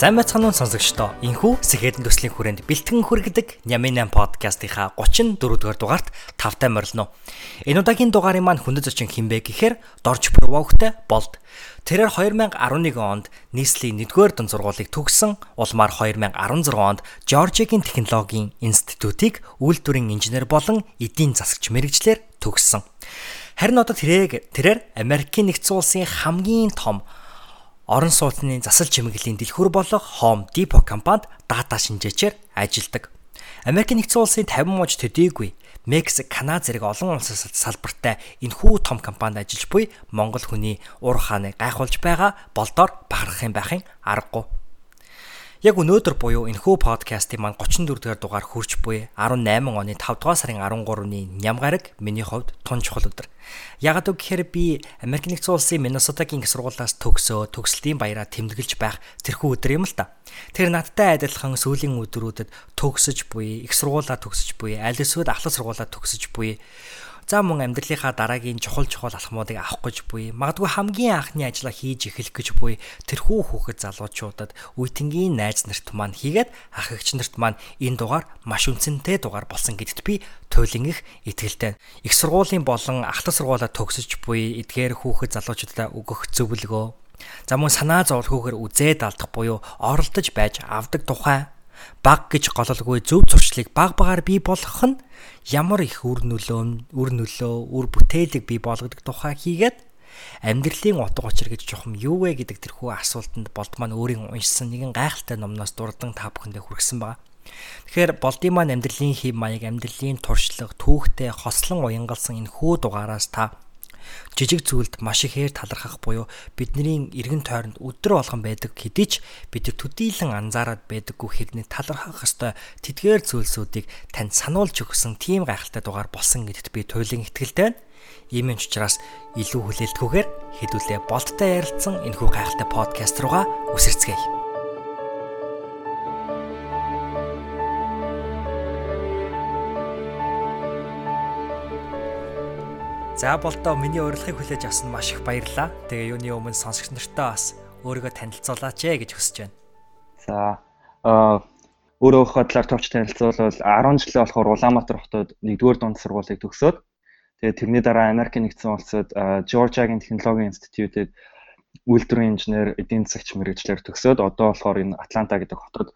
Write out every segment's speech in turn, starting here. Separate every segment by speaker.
Speaker 1: Сайн байцгаана уу сонсогчдоо. Инхүү Сэхэдэн төслийн хүрээнд бэлтгэн хүргэдэг Нямин 8 подкастынхаа 34 дугаар дугаарт тавтай морилно. Энэ удаагийн дугаарын маань хүндэт зочин хинбэ гэхээр Дорж Провогтой болд. Тэрээр 2011 онд нийслэлийн 1-р дунд сургуулийг төгссөн, улмаар 2016 онд Жоржиагийн технологийн институтыг үйлдвэрийн инженер болон эдийн засагч мэрэгчлэр төгссөн. Харин одоо тэрээр тэрээр Америкийн нэгдсэн улсын хамгийн том орон сууцны засал чимэглэлийн дэлгүүр болох Home Depot компанид дата шинжээчээр ажилладаг. Америк нэгдсэн улсын 50 мууч төдийгүй Мексик, Канада зэрэг олон улсаас салбартай энэхүү том компанид ажиллаж буй Монгол хүний ур хааныг гайхуулж байгаа болдоор бахархах юм байхын аргагүй. Яг өнөөдөр буюу энэхүү подкастын маань 34 дугаар дугаар хүрч буй 18 оны 5 дугаар сарын 13-ны ням гараг миний хувьд тун чухал өдөр. Ягаад гэвэл би Америк нэгдсэн улсын Миннесотагийн их сургуулиас төгсөө төгсөлтийн баяраа тэмдэглэж байх тэрхүү өдөр юм л та. Тэр надтай адилхан сүүлийн өдрүүдэд төгсөж буй, их сургуулаа төгсөж буй, аль эсвэл ахлах сургуулаа төгсөж буй За мөн амьдралынхаа дараагийн чухал чухал алхмуудыг авах гэж буй. Магадгүй хамгийн анхны ажлаа хийж эхлэх гэж буй. Тэрхүү хүүхэд залуучуудад үеийнгийн найз нарт маань хийгээд ах эгч нарт маань энэ дугаар маш үнцэнтэй дугаар болсон гэдэгт би туйлын их итгэлтэй. Их сургуулийн болон ахлах сургуулаа төгсөж буй. Эдгээр хүүхэд залуучуудаа өгөх зөвлөгөө. За мөн санаа зовлохгүйгээр үзээд алдах буюу оролдож байж авдаг тухай баг гэж гололгүй зөв зуршлыг баг багаар бий болгох нь ямар их үр нөлөө үр нөлөө үр бүтээлэг бий болгодог тухай хийгээд амьдралын утга учир гэж чухам юу вэ гэдэг тэрхүү асуултанд болд маань өөрийн уншсан нэгэн гайхалтай номноос дурдан та бүхэндээ хүргэсэн байна. Тэгэхээр болдын маань амьдралын хэв маяг, амьдралын туршлага, түүхтэй хослон уянгалсан энэ хүү дугаараас та жижиг зүйлд маш ихээр талархах буюу бидний эргэн тойронд өдрө болгон байдаг хэдий ч бид төдийлөн анзаараад байдаггүй хэрнээ талархах ёстой тэдгээр зүйлсүүдийг танд сануулж өгсөн тийм гайхалтай дугаар болсон гэдэгт би туйлын итгэлтэй байна. Ийм ч учраас илүү хүлээлтгүйгээр хэдүүлээ болттой ярилцсан энэхүү гайхалтай подкаст руугаа үсэрцгээе. За болдоо миний урилгыг хүлээж авсан маш их баярлалаа. Тэгээ юуны өмнө сонсогч нартай бас өөрийгөө танилцуулаач ээ гэж хүсэж байна.
Speaker 2: За аа өөрөөхөө талаар товч танилцуулбал 10 жилээ болохоор Улаанбаатар хотод 1-р дунд сургуулийг төгсөөд тэгээ тэрний дараа Америк нэгдсэн улсад Жоржиагийн технологийн институтэд үйлдвэрийн инженер, эдийн засагч мэрэгчлэр төгсөөд одоо болохоор энэ Атланта гэдэг хотод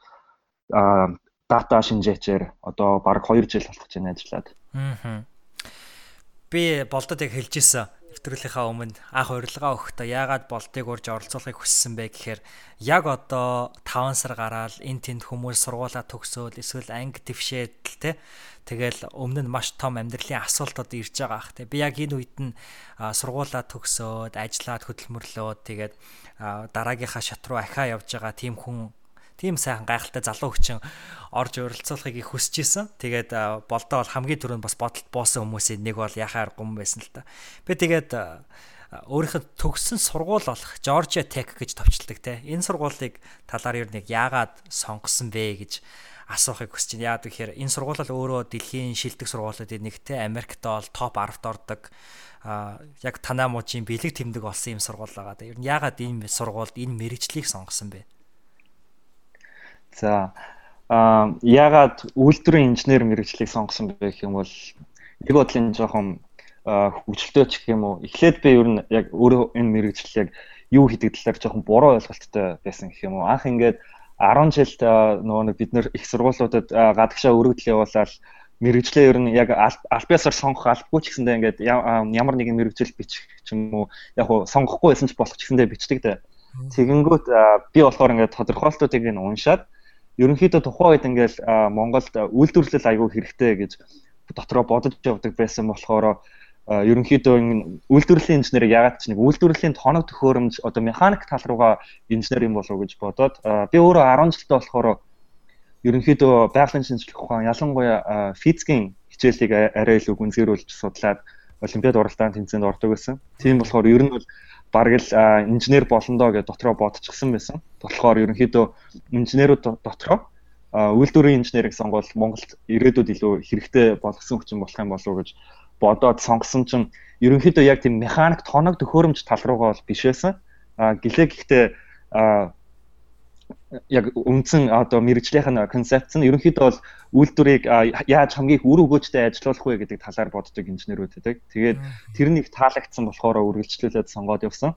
Speaker 2: дата шинжээчээр одоо бараг 2 жил болох гэж ажиллаад. Аа
Speaker 1: би болдод яг хэлж исэн нэвтрүүлгийнхаа өмнө анх урилга өгөхдөө яагаад болдыг урьж оролцуулахыг хүссэн бэ гэхээр яг одоо 5 сар гараад эн тэнд хүмүүс сургуулаа төгсөөл эсвэл анги твшээд л те. Тэгэл өмнө нь маш том амьдралын асуултууд ирж байгаа ах те. Би яг энэ үед нь сургуулаа төгсөөд ажиллаад хөдөлмөрлөөд тэгээд дараагийнхаа шат руу ахаа явж байгаа тийм хүн тийм сайхан гайхалтай залуу хүчин орж уралцуулахыг их хүсэж исэн. Тэгээд болдоо бол хамгийн түрүүнд бас бодолт боосон хүмүүсийн нэг бол яхаар гум байсан л та. Би тэгээд өөрийнхөө төгссөн сургууль болох Georgia Tech гэж товчилдаг те. Энэ сургуулийг талаар юу нэг яагаад сонгосон бэ гэж асуухыг хүсэж байна. Яагаад гэхээр энэ сургууль өөрөө дэлхийн шилдэг сургуулиудын нэгтэй Америкт бол топ 10-т ордог а яг танаа мужийн бэлэг тэмдэг болсон юм сургууль байгаа. Ер нь яагаад энэ сургуульд энэ мэрэгчлийг сонгосон бэ?
Speaker 2: За а ягаад үйлдвэрийн инженер мэрэгчлийг сонгосон бэ гэх юм бол нэг бодлын жоохон хөгжилтэй ч гэх юм уу. Эхлээд би ер нь яг өөрөө энэ мэрэгжил яг юу хийдэг талаар жоохон буруу ойлголттой байсан гэх юм уу. Анх ингээд 10 жилд нөгөө нэг бид нэр их сургуулиудад гадагшаа өргөдөл явуулаад мэрэгжлээ ер нь яг альбиасаар сонгох албагүй ч гэсэндээ ингээд ямар нэгэн мэрэгжил бичих ч юм уу яг хуу сонгохгүй байсан ч болох ч гэсэндээ бичдэг дээ. Тэгэнгүүт би болохоор ингээд тодорхойлтуудыг нь уншаад ерөнхийдөө тухайн үед ингээл Монголд үйлдвэрлэл аягүй хэрэгтэй гэж дотроо бодож явдаг байсан болохоор ерөнхийдөө үйлдвэрлэлийн инженерийг ягаад ч нэг үйлдвэрлэлийн тоног төхөөрөмж одоо механик тал руугаа инженер юм болов уу гэж бодоод би өөрөө 10 жилдээ болохоор ерөнхийдөө байгалийн шинжилгээ ухаан ялангуяа физикийн хичээлийг арай илүү гүнзгийрүүлж судлаад олимпиад уралдаан тэмцээнд ордог байсан. Тийм болохоор ер нь бол бараг л инженер болондоо гэж дотроо бодчихсон байсан. Тэгэхээр ерөнхийдөө инженерүүд дотроо үйлдвэрийн инженерийг сонгоод Монголд ирээдүйд илүү хэрэгтэй болгосон хүчин болох юм болов уу гэж бодоод сонгосон чинь ерөнхийдөө яг тийм механик тоног төхөөрөмж тал руугаа бол биш байсан. А гэлээ гэхдээ яг үндсэн одоо мэрэгжлийнх нь концепц нь ерөнхийдөө бол үйлдвэрийг яаж хамгийн их үр өгөөжтэй ажиллуулах вэ гэдэг талаар боддог инженерүүд байдаг. Тэгээд тэр нэг таалагдсан болохоор үргэлжлүүлээд сонгоод явсан.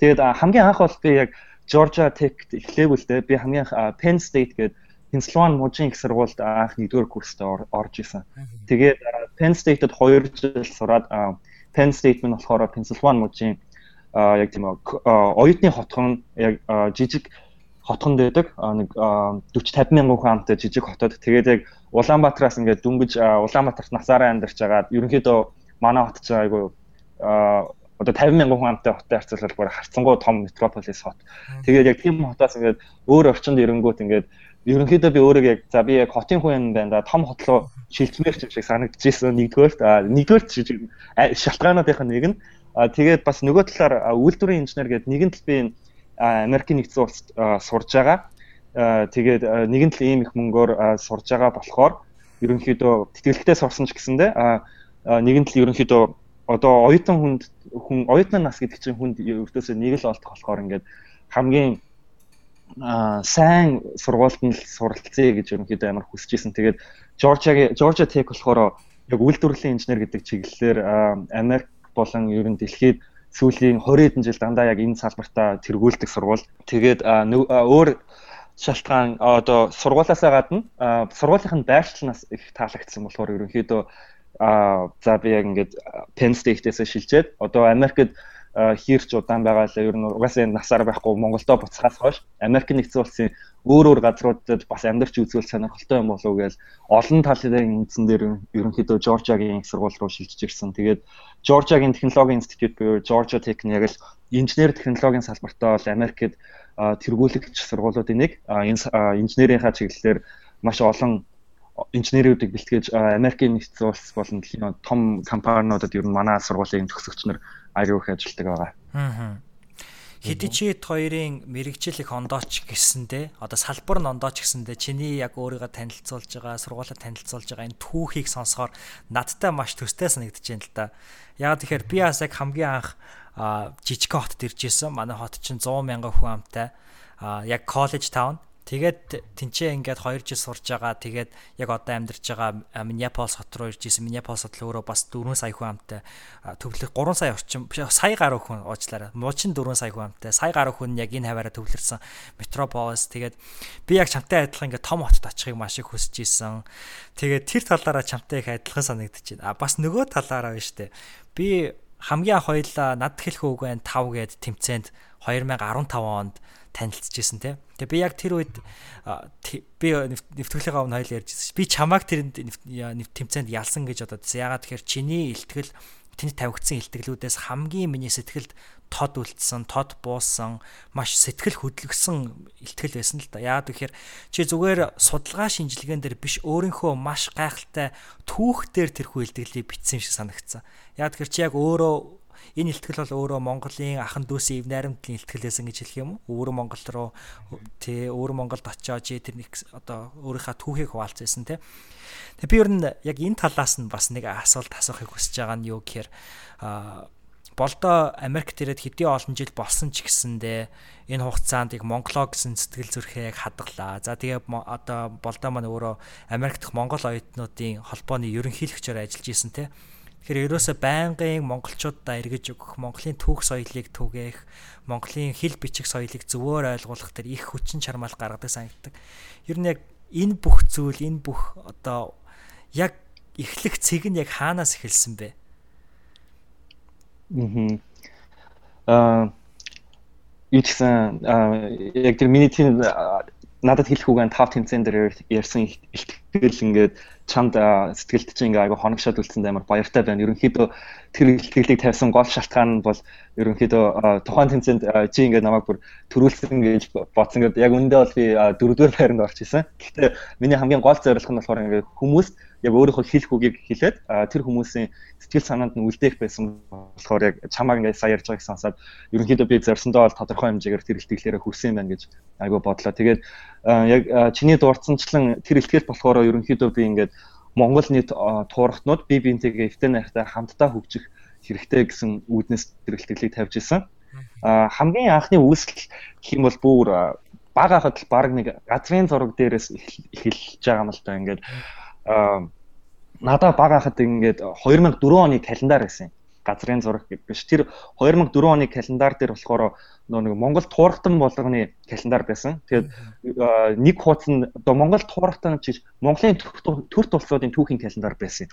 Speaker 2: Тэгээд хамгийн анх бол би яг Georgia Tech эхлэв л дээ. Би хамгийн Penn State гэдэг Pennsylvania мужийн их сургуульд анх нэгдүгээр курст орж исэн. Тэгээд Penn State-д 2 жил сураад Penn State нь болохоор Pennsylvania мужийн яг тийм оюутны хотхон яг жижиг хотхонд байдаг. Нэг 40 50 мянган хүн амтай жижиг хотод. Тэгээд яг Улаанбаатараас ингээд дүнгиж Улаанбаатарт насаараа амьдарч байгаа ерөнхийдөө манай хот ч айгу одоо 50 мянган хүн амтай хоттой харьцуулбал бүр харцангуй том метрополис хот. Тэгээд яг тийм хотоос ингээд өөр орчинд ирэнгүүт ингээд ерөнхийдөө би өөрөө яг за би яг хотын хүн юм байна да. Том хот руу шилжмээр ч юм шиг санагдчихсэн нэгдүгээр нэгдүгээр шалтгаануудын нэг нь. Тэгээд бас нөгөө талаар үйлдвэрийн инженер гэдэг нэгэн тал би Америкийн нэгдсэн улсад сурж байгаа. Тэгээд нэгэн тал ийм их мөнгөөр сурж байгаа болохоор ерөнхийдөө тэтгэлэгтэй сурсан ч гэсэндээ нэгэн тал ерөнхийдөө одоо оюутан хүнд хүн оюутны нас гэдэг чинь хүнд өвдөөсөө нэг л олдох болохоор ингээд хамгийн сайн сургуульд нь суралцъя гэж ерөнхийдөө амар хүсэж исэн. Тэгээд Georgia Georgia Tech болохоор яг үйлдвэрлэлийн инженер гэдэг чиглэлээр Америк болон ер нь дэлхийд сүүлийн 20 хэдэн жил дандаа яг энэ салбартаа тэргүүлдэг сургууль. Тэгээд өөр шалтгаан одоо сургуулаасаа гадна сургуулийнхын байршлнаас их таалагдсан болохоор ерөнхийдөө за би яг ингээд Penn State-ээс шилжээд одоо Америкт хийрч удаан байгаа л ер нь угаасаа насаар байхгүй Монголдо буцахаас хойш Америк нэгдсэн улсын өөр өөр газруудад бас амьдарч үзвэл сонирхолтой юм болов уу гэж олон талын үндсэн дээр ерөнхийдөө Жоржиагийн их сургууль руу шилжиж ирсэн. Тэгээд Жоржиагийн технологийн институт буюу Georgia Tech нь яг л инженер технологийн салбартаа бол Америкт тэргүүлэгч сургуулиудын нэг энэ инженерийнхаа чиглэлээр маш олон инженеруудыг бэлтгэж Америкийн нэгдсэн улс болон дэлхийн том компаниудад ер нь манай сургуулийн төгсөгч аягүй их ажилтдаг байгаа. Аа.
Speaker 1: Хэдичэд хоёрын мэрэгжил их ондооч гэсэндээ одоо салбар нь ондооч гэсэндээ чиний яг өөрийгөө танилцуулж байгаа, сургуулаа танилцуулж байгаа энэ түүхийг сонсохоор надтай маш төстэй санагдаж байна л да. Яг тэгэхээр би бас яг хамгийн анх жижиг хотод ирж исэн. Манай хот чинь 100 мянган хүн амтай. А яг коллеж таун Тэгээд тэнцээ ингээд 2 жил сурж байгаа. Тэгээд яг одоо амьдарч байгаа Миннеаполис хот руу ирж исэн. Миннеаполис хот өөрөө бас 4 сая хүн амтай төвлөрөх 3 сая орчим сая гаруй хүн уучлаарай. Муучин 4 сая хүн амтай. Сая гаруй хүн яг энэ хаваараа төвлөрсөн метрополис. Тэгээд би яг чамтай адилхан ингээд том хотод очихыг маш их хүсэж исэн. Тэгээд тэр талаараа чамтай их адилхан санагдчихэв. А бас нөгөө талаараа байна штэ. Би хамгийн анх хоёлаа над хэлэх үг байна 5 гээд тэмцээнд 2015 онд танилцчихсэн те. Тэгээ би яг тэр үед би нэвтрүүлгийн өмнө хоёул ярьжсэн. Би чамааг тэр тэмцээнд ялсан гэж бододсон. Ягаад тэгэхээр чиний илтгэл тэнд тавигдсан илтгэлүүдээс хамгийн миний сэтгэлд тод үлдсэн, тод буусан, маш сэтгэл хөдлөгсөн илтгэл байсан л да. Яагаад гэхээр чи зүгээр судалгаа шинжилгээн дээр биш өөрийнхөө маш гайхалтай түүх дээр тэрхүү илтгэлийг бичсэн шиг санагдсан. Яагаад гэхээр чи яг өөрөө энэ ихтгэл бол өөрөө Монголын ахан дүүсийн эв найрамдлын ихтгэлээсэн гэж хэлэх юм уу? Өөр Монгол руу тий өөр Монголд очиод тэр нэг одоо өөрийнхөө түүхийг хуваалцсан тий. Тэгээ би ер нь яг энэ талаас нь бас нэг асуулт асуухыг хүсэж байгаа нь юу гэхээр а болдоо Америкт ирээд хэдийн олон жил болсон ч гэсэндээ энэ хугацаанд яг Монголоо гэсэн сэтгэл зүрхээ яг хадгалаа. За тэгээ одоо болдоо маань өөрөө Америкт Монгол оюутнуудын холбооны ерөнхийлөгчөөр ажиллаж исэн те. Тэгэхээр ерөөсө байнгын монголчуудаа эргэж өгөх, Монголын түүх соёлыг түгээх, Монголын хэл бичих соёлыг зөвөр ойлгуулах төр их хүчин чармаал гаргадаг санагддаг. Ер нь яг энэ бүх зүйл, энэ бүх одоо яг эхлэх цэг нь яг хаанаас эхэлсэн бэ?
Speaker 2: Аа юу гэсэн яг тэр миний тийм надад хэлэх үгэн тав тэмцээн дээр ярьсан ихтгэл ингээд чамд сэтгэлд чинь ингээ айгу хоногшоод үлдсэнд амар баяртай байна. Ерөнхийдөө тэр ихтгэлийг тавьсан гол шалтгаан нь бол ерөнхийдөө тухайн тэмцээнд чи ингээ намайг бүр төрүүлсэн гэж бодсон гэдэг. Яг үндэ бол би дөрөвдүгээр байранд орж исэн. Гэхдээ миний хамгийн гол зорилго нь болохоор ингээ хүмүүст яг өөрийнхөө хэлэх үгийг хэлээд тэр хүмүүсийн сэтгэл санаанд нь үлдээх байсан болохоор яг чамааг ингээд сая ярьж байгааг сонсоод ерөнхийдөө би зорьсондоо бол тодорхой хэмжээгээр тэр ихтгэлээрээ хүрсэн юм байна гэж айгу бодлоо. Тэгээд яг чиний дурдсанчлан тэр ихтгэл болохоор ерөнхийдөө би ингээд Монгол нийт туурахтнууд бие биентэйгээ эвтэн найртай хамтдаа хөгжих хэрэгтэй гэсэн үүднээс тэр ихтгэлийг тавьж исэн. Хамгийн анхны үүсэл гэх юм бол бүр баг хахад л баг нэг газрын зураг дээрээс эхэлж байгаа юм л да ингээд надаа баг хахад ингээд 2004 оны календар юм газрын зураг биш тэр 2004 оны календар дээр болохоор нэг Монгол туурхтан болгоны календар байсан. Тэгээд нэг хуудас нь одоо Монгол туурхтан чиж Монголын төр тулсуудын түүхийн календар байсан.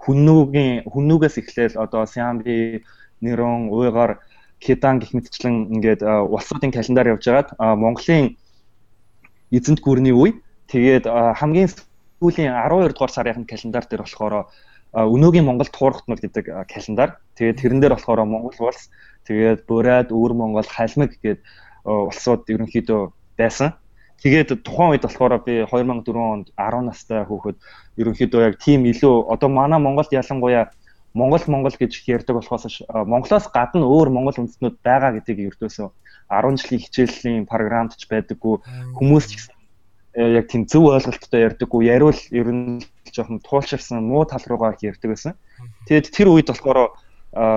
Speaker 2: Хүннүүгийн хүннүүгээс эхлээл одоо Сямби, Нэрон, Уйгар, Кедан гэх мэтчлэн ингээд улсуудын календар явж байгаад Монголын эзэнт гүрний үе. Тэгээд хамгийн сүүлийн 12 дугаар сарын календар дээр болохоор өнөөгийн Монгол туурхтнууд гэдэг календар. Тэгээд тэрэн дээр болохоор Монгол улс, тэгээд Бурайд, Өвөр Монгол, Халмиг гэдэг улсууд ерөнхийдөө байсан. Тэгээд тухайн үед болохоор би 2004 онд 10 настай хүүхэд ерөнхийдөө яг тийм илүү одоо манай Монголд ялангуяа Монгол Монгол гэж ярьдаг болохоос Монголоос гадна өөр Монгол үндэстнүүд байгаа гэдгийг ердөөсөө 10 жилийн хичээлийн програмд ч байдаггүй хүмүүс ч гэсэн яг тийм зөв ойлголттой ярьдаггүй яриул ер нь жоохон туулширсан муу тал руугаа ярьдаг байсан. Тэгээд тэр үед болохоор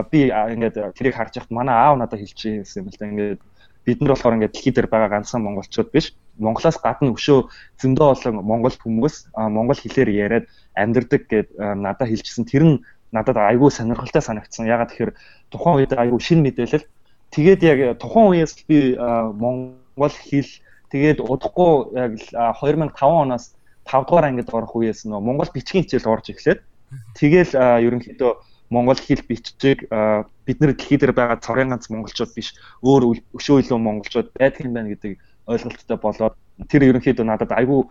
Speaker 2: би ингээд тэрийг харж яхад манай аав надад хэлчихсэн юм л да ингээд бид нар болохоор ингээд дэлхий дээр байгаа ганцхан монголчууд биш. Монголоос гадна өшөө зөндөө олон монгол хүмүүс монгол хэлээр яриад амьдардаг гэд надад хэлчихсэн. Тэр нь надад айгүй сонирхолтой санагдсан. Ягаад тэгэхээр тухайн үед айгүй шин мэдээлэл. Тэгээд яг тухайн үеэс би монгол хэл тэгээд удахгүй яг 2005 оноос 5 дугаар ангид орох үеэс нөө монгол бичгийн хичээл орж эхлээд тэгэл ерөнхийдөө монгол хэл бичиг бид нар дэлхий дээр байгаа цорын ганц монголчууд биш өөр өшөө илүү монголчууд байдаг юм байна гэдэг ойлголттой болоод тэр ерөнхийдөө надад айгүй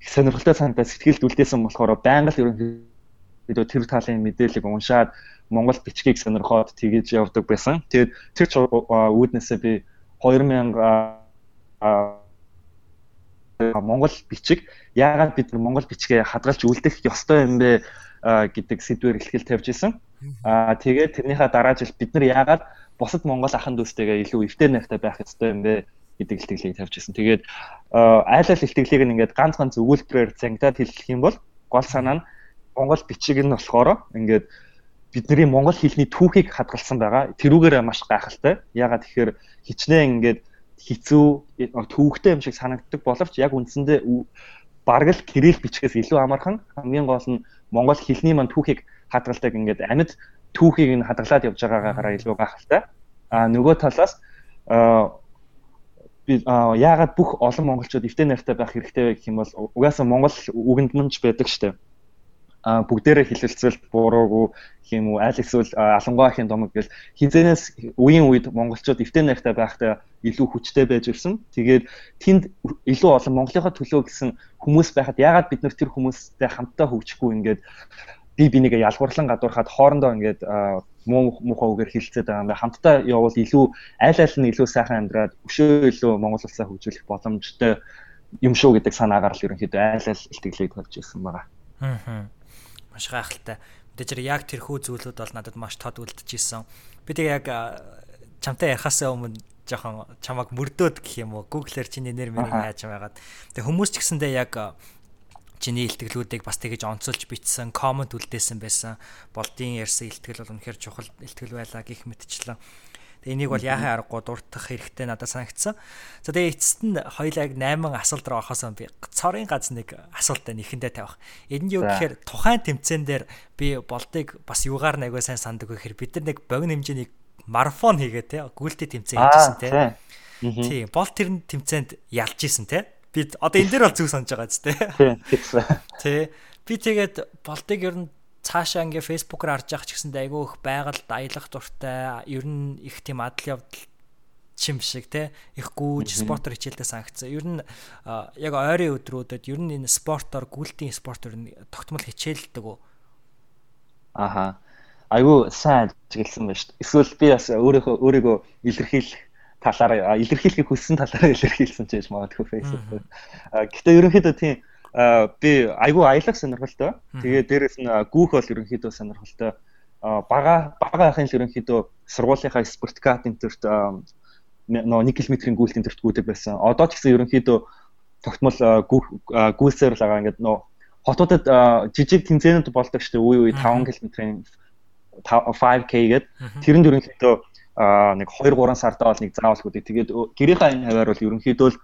Speaker 2: сонирхолтой санагдаад сэтгэлд үлдээсэн болохоор байнга л ерөнхийдөө тэр талын мэдээллийг уншаад Монгол бичгийг сонирхоод тгийж явдаг байсан. Тэгээд тэр үүднээсээ би 2000 Монгол бичиг яагаад бид Монгол бичгээ хадгалж үлдэх ёстой юм бэ гэдэг сэдвээр ихтгэл тавьж исэн. Аа тэгээд тэрнийхээ дараа жил бид нар яагаад бусад Монгол ахын дүүстэйгээ илүү эвтэй найртай байх ёстой юм бэ гэдэг илтгэлийг тавьж исэн. Тэгээд айл ал илтгэлийг ингээд ганц ганц өгүүлбэрээр зангидаад хэлэх юм бол гол санаа нь Монгол бичиг нь болохоор ингээд бидний монгол хэлний түүхийг хадгалсан байгаа. Тэрүүгээр маш гайхалтай. Ягаад тэгэхээр хичнээн ингээд хэцүү түүхтэй юм шиг санагддаг боловч яг үндсэндээ бараг л кирилл бичгээс илүү амархан. Хамгийн гол нь монгол хэлний маань түүхийг хадгалдаг. Ингээд амьд түүхийг нь хадгалаад явж байгаагаараа илүү гайхалтай. А нөгөө талаас би яагаад бүх олон монголчууд эвтэй найртай байх хэрэгтэй вэ гэх юм бол угаасаа монгол үгэнд мэнч байдаг штеп бүгдээрээ хилэлцвэл буруугүй юм уу аль эсвэл алангуайхын домог гэл хизэнээс үеийн үед монголчууд эвтэй найртай байхдаа илүү хүчтэй байж ирсэн. Тэгээд тэнд илүү олон Монголынхаа төлөө гэсэн хүмүүс байхад яагаад бид нар тэр хүмүүстэй хамтдаа хөгжихгүй ингээд би бинийгээ ялгуурлан гадуурхаад хоорондоо ингээд муу муухай үгээр хилцээд байгаа юм байна. Хамтдаа явбал илүү аль аль нь илүү сайхан амьдраад өшөө илүү Монгол улсаа хөгжүүлэх боломжтой юм шүү гэдэг санаагаар л ерөнхийдөө айл аль илтгэлийг тавьж ирсэн байгаа.
Speaker 1: Аа маш гайхалтай. Мэдээж яг тэрхүү зүйлүүд бол надад маш тод үлдчихсэн. Би тэг яг чамтай ярихаас өмнө жоохон чамаг мөрдөөд гэх юм уу Google-ээр чиний нэр мэрийг хайж байгаад. Тэг хүмүүс ч гэсэндээ яг чиний илтгэлүүдийг бас тэгэж онцолж бичсэн, комент үлдээсэн байсан. Болдын ярьсан илтгэл бол үнэхээр чухал илтгэл байлаа гэх мэтчлэн. Энийг бол яхаа аргагүй дуртах хэрэгтэй надад санагдсан. За тэгээ эцэст нь хоёлаа 8 асуулт руу орохоос би цорын гац нэг асуултаа нэхэндээ тавих. Энэ юу гэхээр тухайн тэмцээн дээр би болдыг бас юугаар нэг сайн санддаг гэхээр бид нар нэг богино хэмжээний марафон хийгээ те гүйлтэй тэмцээн хийжсэн те. Тийм бол тэр тэмцээнд ялж исэн те. Би одоо энэ дээр бол зүг санаж байгаа зү те. Тий. Би тэгээд болдыг ер нь цаашаа ингээ фэйсбүүкээр харж явах ч гэсэндээ айгүй их байгальд аялах дуртай ер нь их тийм адал явдал чим шиг те их гүүж спортоор хичээлдээ санагдсан. Ер нь яг ойрын өдрүүдэд ер нь энэ спортоор гүйлтийн спортоор тогтмол хичээлдэг үү?
Speaker 2: Аха. Айгүй сайн ажигласан байна шүү дээ. Эсвэл би бас өөрийнхөө өөрийгөө илэрхийлэх талаар илэрхийлэхийг хүссэн талаараа илэрхийлсэн ч гэж магадгүй Facebook. Гэхдээ ерөнхийдөө тийм би айгүй аялах сонирхолтой. Тэгээд дээрэс нь гүүх бол ерөнхийдөө сонирхолтой. Бага бага ахын л ерөнхийдөө сургуулийнхаа спорткат энтерт нөө 1 км-ийн гүйлт энтерт гүйдэг байсан. Одоо ч гэсэн ерөнхийдөө тогтмол гүйсээр л байгаа ингээд нөө хотуудад жижиг тэмцээнүүд болдог шүү дээ. Үе үе 5 км-ийн 5k гээд тэрэнд ерөнхийдөө нэг 2 3 сардаа бол нэг заавал хөдөө. Тэгээд гэрийнхаа хаваар бол ерөнхийдөө л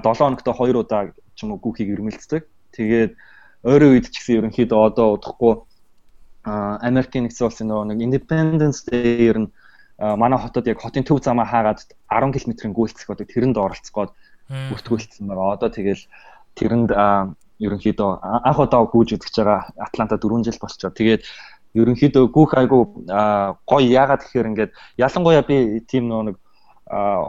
Speaker 2: 7 хоногт 2 удаа ч юм уу гүүхийг ирмэлцдэг. Тэгээд өөрөө үед ч гэсэн ерөнхийдөө одоо удахгүй Америкийн нэгдсэн улсын нөгөө нэг Independence Day-ээр нь манай хотод яг хотын төв замаа хаагаад 10 км-ийн гүйлцэх одоо тэрэнд оролцоход бүртгүүлсэн байгаа. Одоо тэгэл тэрэнд ерөнхийдөө анх удаа гүйж үзэж байгаа Атланта 4 жил болчихоо. Тэгээд ерөнхийдөө гүүх айгу гоё яагаад гэхээр ингээд ялангуяа би тийм нөгөө нэг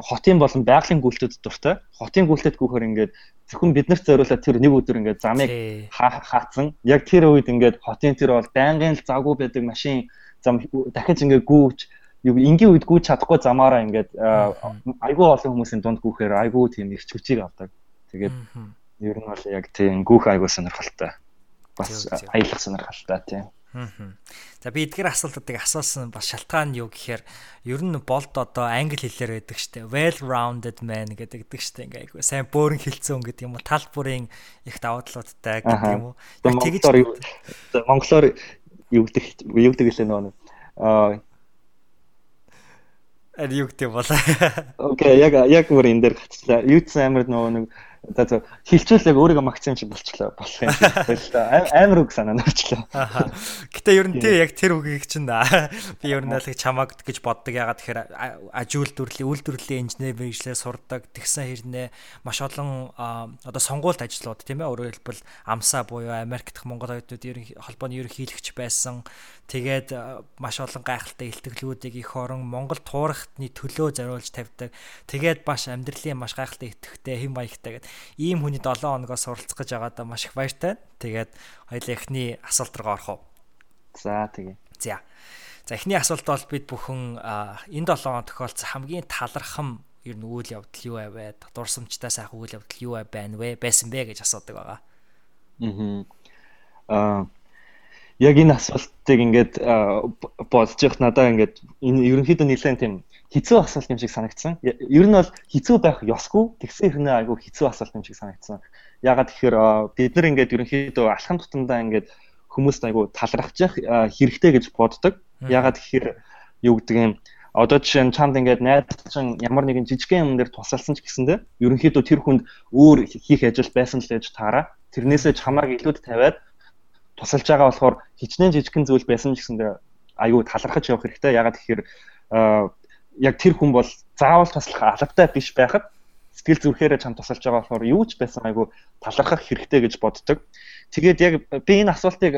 Speaker 2: хотын болон байгалийн гүйлтэд дуртай. Хотын гүйлтэд гүөхөр ингээд зөвхөн биднэрт зориулаад тэр нэг өдөр ингээд замыг хаацсан. Яг тэр үед ингээд хотын тэр бол байнгын л завгүй байдаг машин зам дахиж ингээд гүүж юу энгийн үед гүйж чадахгүй замаараа ингээд айгүй олон хүмүүсийн дунд гүүхээр айгүй тийм их хүчийг авдаг. Тэгээд ер нь бол яг тийм гүүх айгүй сонирхолтой. Бас аялах сонирхолтой тийм.
Speaker 1: За би эдгээр асуултуудыг асуусан бас шалтгаан нь юу гэхээр ер нь болд одоо англи хэлээр байдаг штэ well rounded man гэдэг гэдэг штэ ингээ айгу сайн бөөрн хэлцэн гэдэг юм уу тал бүрийн их даваадлуудтай гэдэг юм уу.
Speaker 2: Тэгэж монголоор юу гэдэг юу гэдэг лээ нөө аа
Speaker 1: Эр юу гэдэг бол?
Speaker 2: Окей яг яг бүр энэ дээр гацлаа юу ч амар нөгөө нэг За за хилчүүл яг өөрийгөө максим шиг болчихлоо болох юм байлаа. Амар үг санаа нөрчлөө.
Speaker 1: Гэтэ ер нь тий яг тэр үгийг чинь би ер нь л чамаг гэж боддог. Ягаад тэгэхээр ажил дүрлийн үйлдвэрлэлийн инженер мэрэгчлэр сурдаг. Тэгсэн хэрнээ маш олон одоо сонгуульд ажлууд тийм ээ өөрөөр хэлбэл амсаа буюу Америк дэх Монгол оюутнууд холбооны ерөнхийлөгч байсан. Тэгээд маш олон гайхалтай илтгэлүүдийг их орон Монгол туурахтны төлөө зориулж тавьдаг. Тэгээд маш амьдралын маш гайхалтай итгэвтэй хэм маягтай гэдэг ийм хүний 7 хоногоос суралцах гэж байгаадаа маш их баяртай. Тэгээд хоёул эхний асуулт руу орох уу?
Speaker 2: За тэгээ.
Speaker 1: За. За эхний асуулт бол бид бүхэн энэ 7 хоног тохиолдсон хамгийн талархам ер нь үйл явдал юу вэ? Дурсамжтай сайхан үйл явдал юу байна вэ? Байсан бэ гэж асуудаг байгаа.
Speaker 2: Аа яг энэ асуултыг ингээд бодож явах надаа ингээд энэ ерөнхийдөө нэлээд тийм хэцүү асуулт юм шиг санагдсан. Ер нь бол хэцүү байх ёсгүй. Тэгсэн хэрнээ айгүй хэцүү асуулт юм шиг санагдсан. Ягаад гэхээр бид нар ингээд ерөнхийдөө алхам тутамдаа ингээд хүмүүст айгүй талархаж явах хэрэгтэй гэж боддог. Ягаад гэхээр юу гэдэг юм одоо жишээ нь чамд ингээд найз чинь ямар нэгэн жижигхэн юм дээр тусалсан ч гэсэндэ ерөнхийдөө тэр хүнд өөр хийх ажил байсан л гэж таараа. Тэрнээсээ чамааг илүүд тавиад тусалж байгаа болохоор хичнээн жижигхэн зүйл байсан ч гэсэндэ айгүй талархаж явах хэрэгтэй. Ягаад гэхээр яг тэр хүн бол заавал туслах алавтай биш байхад сэтгэл зүрхээрээ чам тусалж байгаа болохоор юу ч байсан айгу талархах хэрэгтэй гэж боддог. Тэгээд яг би энэ асуултыг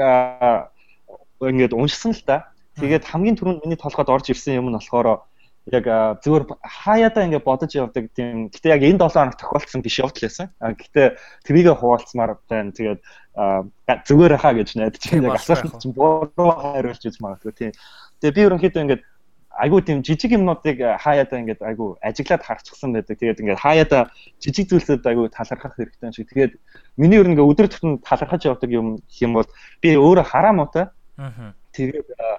Speaker 2: ингээд уншсан л да. Тэгээд хамгийн түрүүнд миний толгойд орж ирсэн юм нь болохоор яг зүгээр хаяада ингээд бодож явдаг тийм. Гэтэ яг энэ 7 хоног тохиолдсон биш явдал байсан. Гэтэ тэрийгэ хуваалцмаар байна. Тэгээд зүгээр хаа гэж найдаж яг асуулт чинь буруу хариулж иж магадгүй тийм. Тэгээ би ерөнхийдөө ингээд айгүй тийм жижиг юмнуудыг э, хаяада ингээд айгүй ажиглаад харчихсан байдаг. Тэгээд ингээд хаяада жижиг зүйлсүүд айгүй талархах хэрэгтэй шиг. Тэгээд миний өөр ингээ өдөр тутмын талархаж явдаг юм юм бол би өөрөө хараа муутай. Аа. Тэгээд э,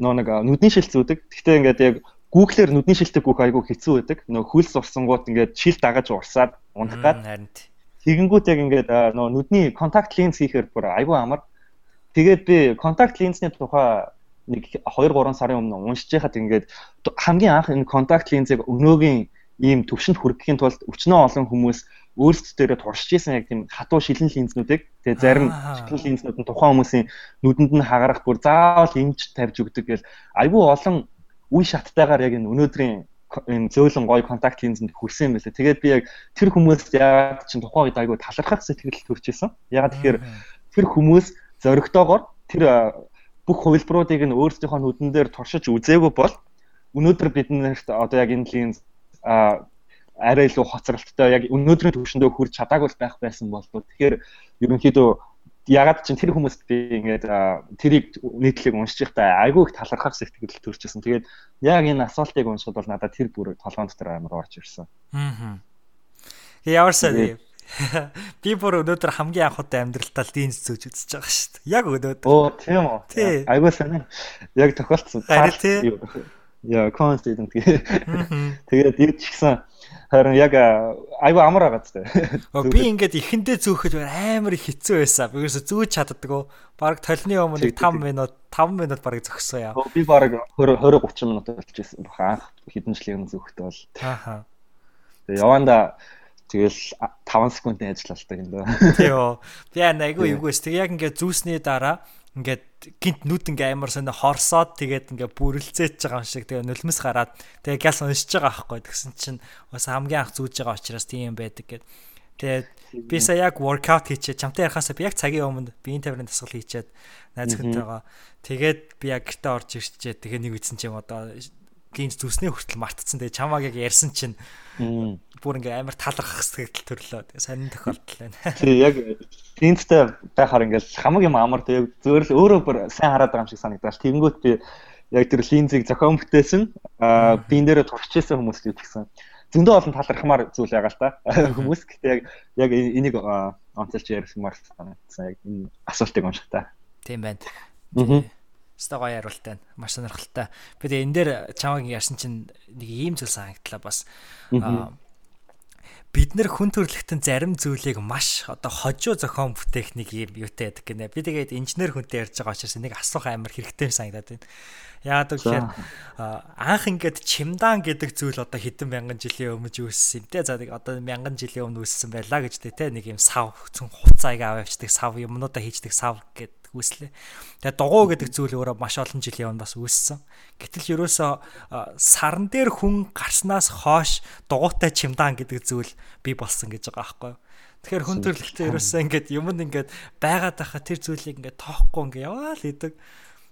Speaker 2: нөө нэг э, нүдний шил зүүдэг. Гэхдээ ингээд яг Google-ээр нүдний шилдэг гүөх айгүй хэцүү байдаг. Нөө хөлс урсангууд ингээд шил дагаж урсаад унахгаад. Харин тэгэнгүүт яг ингээд нөө нүдний контакт линз хийхээр бүр айгүй амар. Тэгээд би контакт линзний тухай нэг 2 3 сарын өмнө уншиж байхад ингээд хамгийн анх энэ контакт линзыг өнөөгийн ийм төвшөнд хүрэхийн тулд өчнөө олон хүмүүс өөрсдөө туршиж исэн яг тийм хатуу шилэн линзнүүдийг тэгээ зарим шилэн линзнүүд нь тухайн хүмүүсийн нүдэнд нь хагарах бүр заавал эмч тавьж өгдөг гэл айгүй олон үе шаттайгаар яг энэ өнөөдрийн энэ зөөлөн гоё контакт линзэнд хүрсэн юм байлаа. Тэгээд би яг тэр хүмүүст яг чинь тухайн үед айгүй талархах сэтгэл төрж исэн. Яг тэгэхээр тэр хүмүүс зоригтойгоор тэр бүх хувилбаруудыг нь өөрсдийнхөө нүдэн дээр туршиж үзээгүй бол өнөөдөр биднэрт одоо яг энэ линз арай илүү хоцролттой яг өнөөдрийн төвшөндөө хүрч чадаагүй байх байсан бол тэгэхээр ерөнхийдөө ягаад ч тэр хүмүүст би ингээд тэрийг нийтлэг уншиж байхдаа айгүй их талархах сэтгэл төрчихсөн. Тэгээд яг энэ асуултыг уншихад бол надад тэр бүр толгоон дотор амар орж ирсэн.
Speaker 1: Аа. Ямарсаа Би бүр өнөөдөр хамгийн анх удаа амьдралтаа дийнс зөөж үзэж байгаа шүү дээ. Яг өнөөдөр.
Speaker 2: Оо тийм үү. Айгуу сайн. Яг тохиолдсон.
Speaker 1: Харин тий.
Speaker 2: Яа, конститент. Тэгээд юу ч гэсэн харин яг айгуу амар байгаа зү.
Speaker 1: Би ингээд ихэндээ зөөхөд амар хэцүү байсан. Би ерөөсө зөөж чаддаггүй. Бараг толны өмнө 5 минут 5 минут бараг зөксөн яа.
Speaker 2: Би бараг 20 20 30 минут болчихсон. Анх хэдэн жилийн зөөхөд бол.
Speaker 1: Ааха.
Speaker 2: Тэгээ яванда Тэгэл 5 секундын ажиллалтай юм даа.
Speaker 1: Тийм. Би айгүй эвгүйс. Тэг яг ингээд зүүсний дараа ингээд гинт нүд ингээ амар сонио хорсоод тэгээд ингээ бүрлцээж байгаа юм шиг тэгээ нулимс гараад тэгээ гяс уншиж байгаа аахгүй тэгсэн чинь бас хамгийн анх зүүж байгаа учраас тийм байдаг гэд. Тэгээд би сая яг воркаут хийчээ чамтай ярахаасаа би яг цагийн өмнө биеийн тавирын дасгал хийчээд найз хүнтэйгээ тэгээд би яг гэртээ орж ирчээ тэгээ нэг үтсэн чинь одоо гинт зүснээ хүртэл мартцсан тэгээ чамааг яг ярьсан чинь бүр ингээ амар талархах сэтгэл төрлөө. Сонин тохиолдол байна.
Speaker 2: Тий яг гинттэй байхаар ингээл хамаг юм амар тэгээ зөөр л өөрөө бүр сайн хараад байгаа юм шиг санагдаж. Тэнгүүт би яг тэр линзийг зохион бүтээсэн аа биен дээр турчижсэн хүмүүст юу гэсэн. Зөндөө олон талархмаар зүйл байгаа л та. Хүмүүс гэхдээ яг яг энийг онцолж ярихмаар санагдсан. Яг энэ асуултыг унших та.
Speaker 1: Тийм байна. Аа Ста гоё хариултаа. Маш сонирхолтой. Би тэгээ энэ дээр чамаг ярьсан чинь нэг ийм зүйл санагдлаа бас. Бид нэр хүн төрөлхтөн зарим зүйлийг маш одоо хожуу зохион бүтээх нэг юм юутай байдаг гинэ. Би тэгээд инженер хүнтэй ярьж байгаа учраас энийг асуух амар хэрэгтэй санагдаад байна. Яагаад гэвэл анх ингээд чимдан гэдэг зүйл одоо хэдэн мянган жилийн өмнө үүссэн юм те. За нэг одоо мянган жилийн өмнө үүссэн байлаа гэж те. Нэг юм сав цүн хуцааг аваад явчихдаг сав юмнуудаа хийждэг сав гэдэг үүслээ. Тэгээ дугуй гэдэг зүйл өөрөө маш олон жилийн өмнө бас үүссэн. Гэтэл ерөөсөө сарн дээр хүн гарснаас хойш дугуйтай чимдан гэдэг зүйл бий болсон гэж байгаа байхгүй юу? Тэгэхээр хүн төрлөختөө ерөөсөө ингээд юмд ингээд байгаад байхад тэр зүйлийг ингээд тоохгүй ингээд яваа л идэг.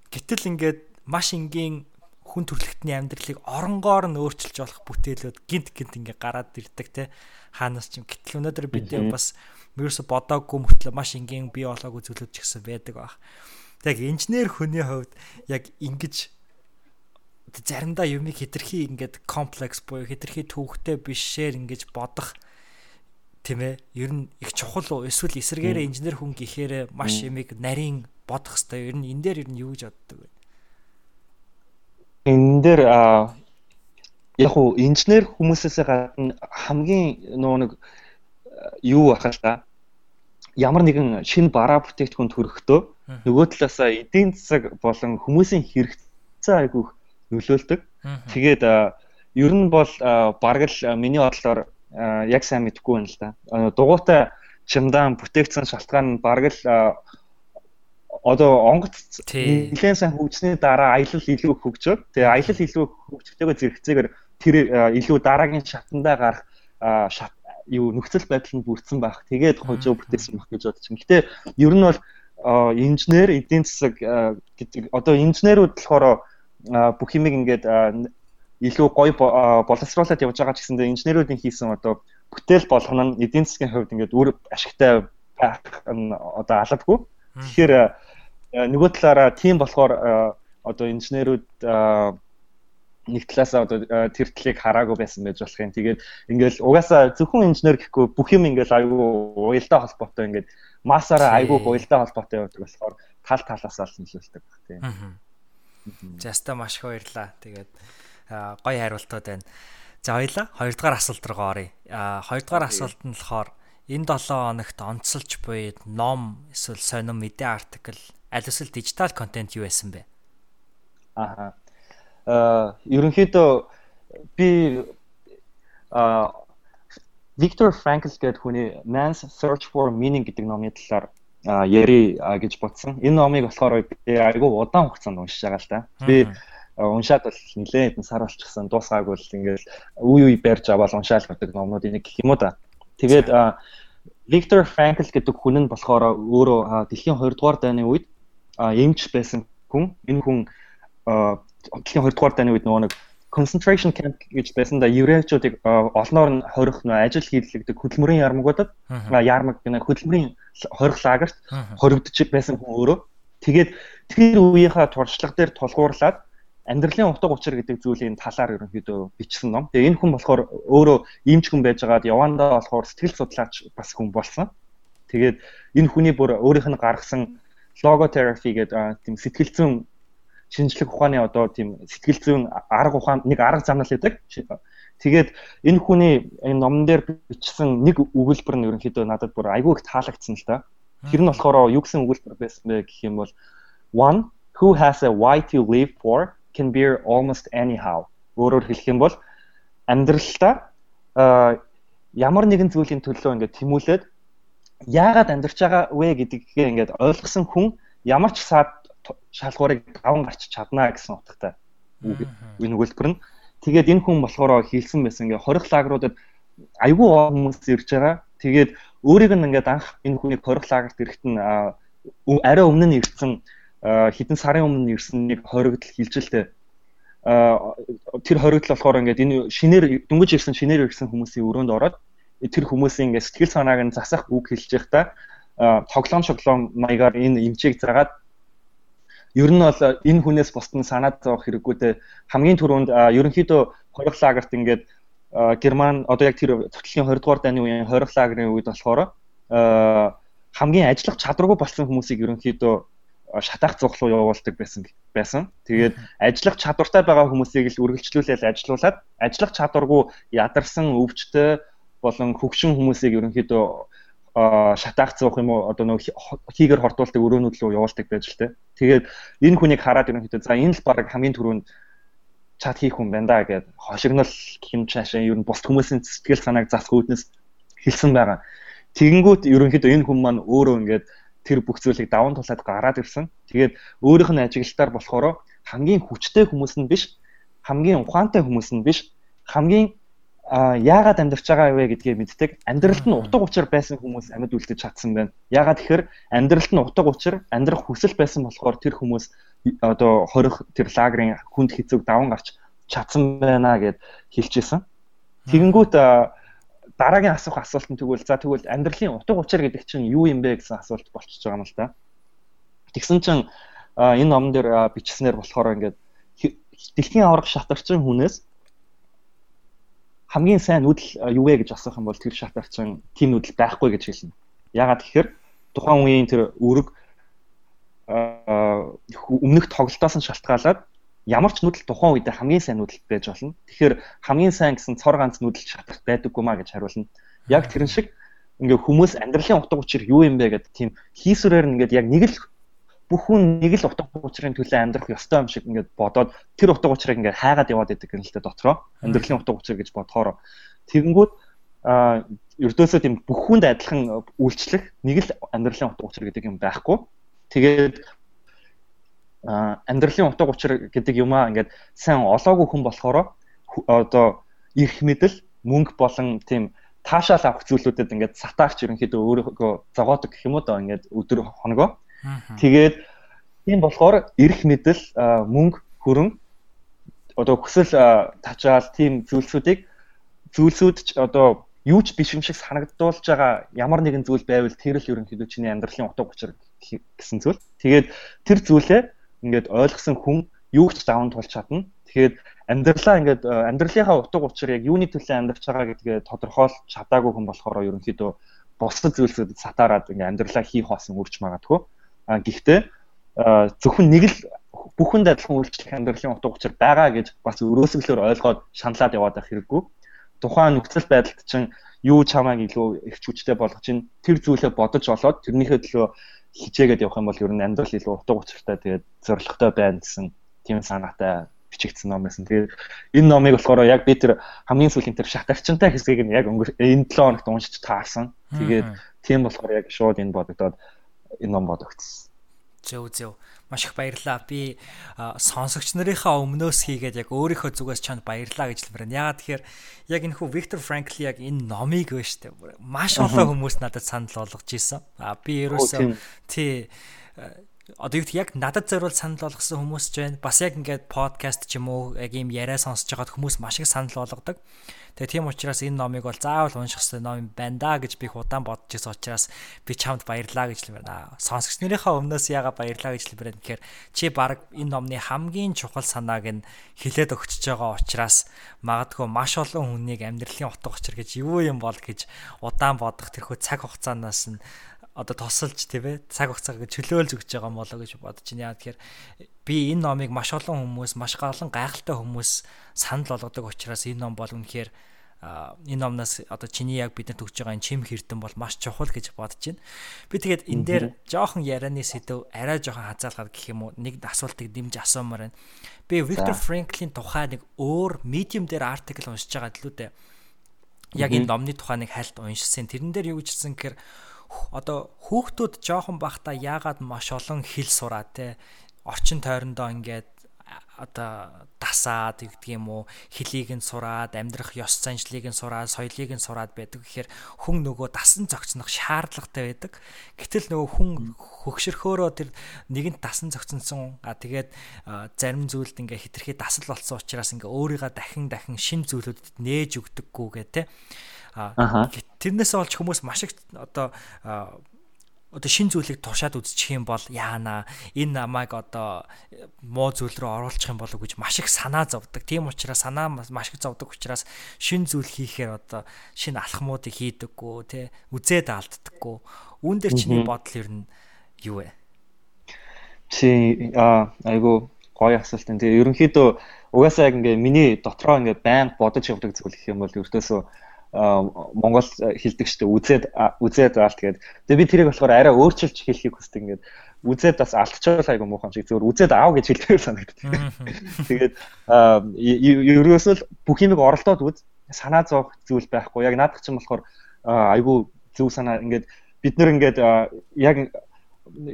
Speaker 1: Гэтэл ингээд маш энгийн хүн төрлөختний амьдралыг оронгоор нь өөрчилж болох бүтээлүүд гинт гинт ингээ гараад ирдэг те хаанаас ч юм гэтэл өнөөдөр бид бас ерөөсө бодоогүй мөртлөө маш энгийн бий болоогүй зүйлүүд ч гэсэн байдаг баг. Тэг инженер хүний хувьд яг ингэж заримдаа юмыг хитрхи ингээд комплекс буюу хитрхи төвхтэй бишээр ингэж бодох тийм ээ ер нь их чухал уу? Эсвэл эсэргээрээ инженер хүн гэхээр маш юмыг нарийн бодох хэвээр ер нь энэ дээр ер нь юу гэж боддог вэ?
Speaker 2: Энэ дээр яг уу инженер хүмүүсээс гадна хамгийн нөгөө нэг юу ахал та ямар нэгэн шинэ бараа бүтээгдэхүүн төрөхдөө нөгөө талаасаа эдийн засаг болон хүмүүсийн хэрэгцээ айгүйх нөлөөлдөг. Тэгээд ер нь бол бараг л миний бодлоор яг сайн мэдэхгүй байна л да. Дугуйтай чимдаан бүтээгдсэн шалтгаан нь бараг л одоо онгоц нэлээд сайн хөгжсөний дараа аялал илүү хөгжөөд тэгээ аялал илүү хөгжөхтэйгээ зэрэгцээгээр тэр илүү дараагийн шатандаа гарах шат юу нөхцөл байдал нь бүрдсэн байх. Тэгээд хожоо бүтээсэн байх гэж бодож байна. Гэтэ ер нь бол инженер, эдийн засаг гэдэг одоо инженерүүд болохоор бүх юмыг ингээд илүү гоё боловсруулад явж байгаа ч гэсэндээ инженерүүдийн хийсэн одоо бүтээл болгоно нь эдийн засгийн хувьд ингээд үр ашигтай байх одоо алавгүй. Тэгэхээр нөгөө талаараа тийм болохоор одоо инженерүүд нэг талаасаа одоо э, тэр талыг хараагүй байсан байж болох юм. Тэгээд ингээл угаасаа зөвхөн инженер гэхгүй бүх юм ингээл айгүй уялдаа холбоотой ингээд масаараа айгүй уялдаа холбоотой явдаг болохоор тал талаасаа л нөлөөлдөг тийм.
Speaker 1: Заста маш их баярлаа. Тэгээд гоё хариултууд байна. За хоёлаа хоёрдугаар асуулт руу оръё. Хоёрдугаар асуулт нь болохоор энэ 7 хоногт онцолж буй ном эсвэл сонин мэдээ артикл аль эсвэл дижитал контент юу байсан бэ?
Speaker 2: Аа э ерөнхийдөө би а Виктор Франкл гэдэг хүний Man's Search for Meaning гэдэг номын талаар яри гэж бодсон. Энэ номыг болохоор би айгүй удаан хугацаанд уншиж байгаа л да. Би уншаад бол нэлээд сар болчихсон. Дуусгаагүй л ингээл үе үе барьж аваад уншаал гэдэг номнууд энийг гэх юм уу да. Тэгээд Виктор Франкл гэдэг хүн нь болохоор өөрөө дэлхийн 2 дугаар дайны үед эмч байсан хүн. Энэ хүн дэлхийн 2 дугаар дайны үед нөгөө нэг concentration camp гэж байсан да. Еврейчүүдийг олноор нь хорих нөө ажил хийлэгдэг хөдөлмөрийн ярмагуудад ярмаг гэнэ хөдөлмөрийн хорих лагерт хоригдож байсан хүн өөрөө. Тэгээд тэр үеийнхаа туршлага дээр тулгуурлаад амьдралын утга учир гэдэг зүйлийн талаар ерөнхийдөө бичсэн ном. Тэгээ энэ хүн болохоор өөрөө иймч хүн байж байгаад явандаа болохоор сэтгэл судлаач бас хүн болсон. Тэгээд энэ хүний бүр өөрийнх нь гаргасан logotherapy гэдэг тийм сэтгэл зүйн шинжлэх ухааны одоо тийм сэтгэл зүйн арга ухаан нэг арга замнал гэдэг. Тэгээд энэ хүний энэ номон дээр бичсэн нэг өгүүлбэр нь ерөнхийдөө надад бүр айгүй их таалагдсан л да. Тэр нь болохоор юу гэсэн өгүүлбэр байсан бэ гэх юм бол one who has a why to live for can bear almost anyhow. Өөрөөр хэлэх юм бол амьдралдаа ямар нэгэн зүйлийн төлөө ингээд тэмүүлээд яагаад амьдарч байгаа вэ гэдгийг ингээд ойлгосон хүн ямар ч саад шалгуурыг даван гарч чадна гэсэн утгатай энэ өгүүлбэр нь. Тэгээд энэ хүн болохоор хийлсэн байсан ингээ хорих лагеруудад айгүй хүмүүс ирж байгаа. Тэгээд өөрийг нь ингээд анх энэ хүнийг хорих лагерт ирэхэд нь арай өмнө нь ирсэн хэдэн сарын өмнө ирсэн нэг хоригдл хилжилтэй тэр хоригдл болохоор ингээд энэ шинээр дөнгөж ирсэн шинээр ирсэн хүмүүсийн өрөөнд ороод тэр хүмүүсийн ингээд сэтгэл санааг нь засах үг хэлж байхдаа тоглоом шоглоом маягаар энэ эмчийг заагаад ер нь бол энэ хүнээс бусд нь санаад зовох хэрэггүй те. Хамгийн түрүүнд ерөнхийдөө хорих лагерт ингээд Герман одоо яг тэр цоцлын 20 дугаар дайны үеийн хорих лагерын үед болохоор хамгийн ажиллах чадваргүй болсон хүмүүсийг ерөнхийдөө шатаах зүг руу явуулдаг байсан байсан. Тэгээд ажиллах чадвартай байгаа хүмүүсийг л үргэлжлүүлээд ажилуулад ажиллах чадваргүй ядарсан өвчтөй болон хөгшин хүмүүсийг ерөнхийдөө шатаах зуух юм уу одоо нөгөө хийгэр хортуулдаг өрөөнүүд рүү явуулдаг байж л те. Тэгээд энэ хүнийг хараад ерөнхийдөө за энэ л баг хамгийн түрүүнд чад хийх хүн байна да гэд хошигнол хэм цаашаа ер нь бус хүмүүсийн сэтгэл санааг засах үүднээс хэлсэн байгаа. Тэгэнгүүт ерөнхийдөө энэ хүн маань өөрөө ингээд тэр бүх зүйлийг даван тулаад гараад ирсэн. Тэгээд өөрийнх нь ажиглалтаар болохоор хамгийн хүчтэй хүмүүс нь биш, хамгийн ухаантай хүмүүс нь биш, хамгийн яагаад амьдарч байгаа вэ гэдгийг мэддэг. Амьдралд нь утга учир байсан хүмүүс амьд үлдэж чадсан байна. Яагаад тэгэхээр амьдралд нь утга учир, амьдрах хүсэл байсан болохоор тэр хүмүүс одоо хорих тэр лагерын хүнд хэцүүг даван гарч чадсан байна гэд хэлчихсэн. Тэгэнгүүт дараагийн асуух асуулт нь тэгвэл за тэгвэл амьдралын утга учир гэдэг чинь юу юм бэ гэсэн асуулт болчихж байгаа юм л да. Тэгсэн чинь энэ номон дээр бичснээр болохоор ингээд дэлхийн аврах шатарчин хүнээс хамгийн сайн нүүдэл юу вэ гэж асуух юм бол тэр шат арчин тийм нүүдэл байхгүй гэж хэлнэ. Ягаад гэхээр тухайн үеийн тэр үүрэг өмнөх тоглолтоос нь шалтгаалаад ямар ч нүүдэл тухайн үедээ хамгийн сайн нүүдэл байж болно. Тэгэхээр хамгийн сайн гэсэн цор ганц нүүдэл шатарт байдаггүй маа гэж хариулна. Яг тэрэн шиг ингээ хүмүүс амьдралын утга учир юу юм бэ гэдэг тийм хийсвэрээр нь ингээд яг нэг л бүх хүн нэг л утга учирын төлөө амьдрах ёстой юм шиг ингээд бодоод тэр утга учирыг ингээд хайгаад яваад идэг юм л тэ дотроо амьдралын утга учир гэж бодохоор тэгэнгүүт а ердөөсөө тийм бүх хүнд адилхан үйлчлэх нэг л амьдралын утга учир гэдэг юм байхгүй тэгээд амьдралын утга учир гэдэг юмаа ингээд сайн олоогүй хүн болохоор одоо эрх мэдэл мөнгө болон тийм таашаал авах зүйлүүдэд ингээд сатаарч ерөнхийдөө өөрөөгөө зогоодог гэх юм уу да ингээд өдөр хоногоо Тэгээд тийм болохоор эрх мэдэл мөнгө хөрөн одоо хүсэл тачаал тийм зүйлсүүдийг зүйлсүүд ч одоо юу ч биш юм шиг санагдуулж байгаа ямар нэгэн зүйл байвал тэр л ерөнхийдөө чиний амьдралын утга учир гэсэн зүйл. Тэгээд тэр зүйлээ ингээд ойлгосон хүн юу ч даван тулж чадна. Тэгэхээр амьдралаа ингээд амьдралынхаа утга учир яг юуны төлөө амьдарч байгаа гэдгээ тодорхойлж чадаагүй хүн болохоор ерөнхийдөө бусад зүйлсүүдэд сатаарад ингээд амьдралаа хий хоосон үрж магадгүй. А гэхдээ зөвхөн нэг л бүхэнд адилхан үйлчлэх амьдралын утга учир байгаа гэж бас өрөөсөглөөр ойлгоод шаналаад яваад байх хэрэггүй. Тухайн нөхцөл байдалд чинь юу чамааг илүү их хүчтэй болгож чинь тэр зүйлээ бодож олоод тэрнийхээ төлөө хичээгээд явах юм бол ер нь амьдрал илүү утга учиртай тэгээд зоригтой байна гэсэн тийм санаатай бичигдсэн ном байсан. Тэгээд энэ номыг болохоор яг би тэр хамгийн сүүлийн тэр шатарчантай хэсгийг нь яг энэ 7 хоногт уншиж таарсан. Тэгээд тийм болохоор яг шууд энэ бодогдоод энэ ном бодогдсон.
Speaker 1: Зөв зөв. Маш их баярлалаа. Би сонсогч нарынхаа өмнөөс хийгээд яг өөрийнхөө зүгээс чанд баярлалаа гэж хэлмээр байна. Яагаад тэгэхээр яг энэ хүү Виктор Франкли яг энэ номыг вэ штэ. Маш олон хүмүүс надад санал болгож ирсэн. А би ерөөсөө тий одоо юу яг надад зориул санал болгосон хүмүүс ч байна. Бас яг ингээд подкаст ч юм уу яг ийм яриа сонсож байгаад хүмүүс маш их санал болгодог. Тэгээ тийм учраас энэ номыг бол заавал унших хэрэгтэй ном байна да гэж би удаан бодож ирсэн учраас би чамд баярлаа гэж байна. Сонсогч нарынхаа өмнөөс яага баярлаа гэж байна. Тэгэхээр чи баг энэ номны хамгийн чухал санааг нь хилээд өгчөж байгаа учраас магадгүй маш олон хүнийг амьдралын утга учир гэж юу юм бол гэж удаан бодох тэрхүү цаг хугацаанаас нь одоо тосолж тийм ээ цаг хугацааг чөлөөлж өгч байгаа юм болоо гэж бодож байна. Яа тэгэхээр би энэ номыг маш олон хүмүүс, маш олон гайхалтай хүмүүс санал болгодог учраас энэ ном бол үнэхээр энэ номноос одоо чиний яг бидэнд өгж байгаа энэ чим хэрдэн бол маш чухал гэж бодож байна. Би тэгээд энэ дээр жоохон ярианы сэдв арай жоохон хазаалгаад гэх юм уу нэг асуултыг дэмж асуумаар байна. Би Виктор Франклин тухай нэг өөр medium дээр артикл уншиж байгаа л үү дээ. Яг энэ номны тухай нэг хальт уншсан. Тэрэн дээр юу гэжсэн гэхээр одоо хүүхдүүд жоохон бахта яагаад маш олон хэл сураа те орчин тойрондоо ингээд одоо дасаад гэдэг юм уу хэлийг нь сураад амьдрах ёс заншлыг нь сураад соёлыг нь сураад байдаг гэхээр хүн нөгөө дасан зохицнох шаардлагатай байдаг. Гэтэл нөгөө хүн хөгшөрхөөрөө тэр нэгэнт дасан зохицсон а тэгээд зарим зүйлд ингээ хитрхи дасал болсон учраас ингээ өөрийгөө дахин дахин шин зүйлүүдэд нээж өгдөггүй гэх тээ. Тэрнээс олж хүмүүс маш их одоо одоо шин зүйлийг туршаад үзчих юм бол яана энэ намайг одоо муу зүйл рүү оруулах юм болов гэж маш их санаа зовдөг. Тийм учраас санаа маш их зовдөг учраас шин зүйл хийхээр одоо шин алхмуудыг хийдэггүй те үзээд алддаггүй. Үүн дээр чиний бодол ер нь юу вэ?
Speaker 2: Чи а айгу гоё асуулт энэ. Тэгээ ерөнхийдөө угаасаа яг ингээ миний дотроо ингээ байн бодож явдаг зүйл гэх юм бол ердөөсөө Монгол хэлдэг штэ үзээд үзээд аалт тэгээд тэгээ би тэрийг болохоор арай өөрчилж хэлхийг хүсдэг ингээд. Үзээд бас алдчихвал айгу муухан шиг. Зөвөр үзээд аав гэж хэлдэг санагддаг. Тэгээд ерөөсөө бүх юмыг оролдоод үз. Санаа зовх зүйл байхгүй. Яг наадах чинь болохоор айгу зөв санаа. Ингээд бид нэр ингээд яг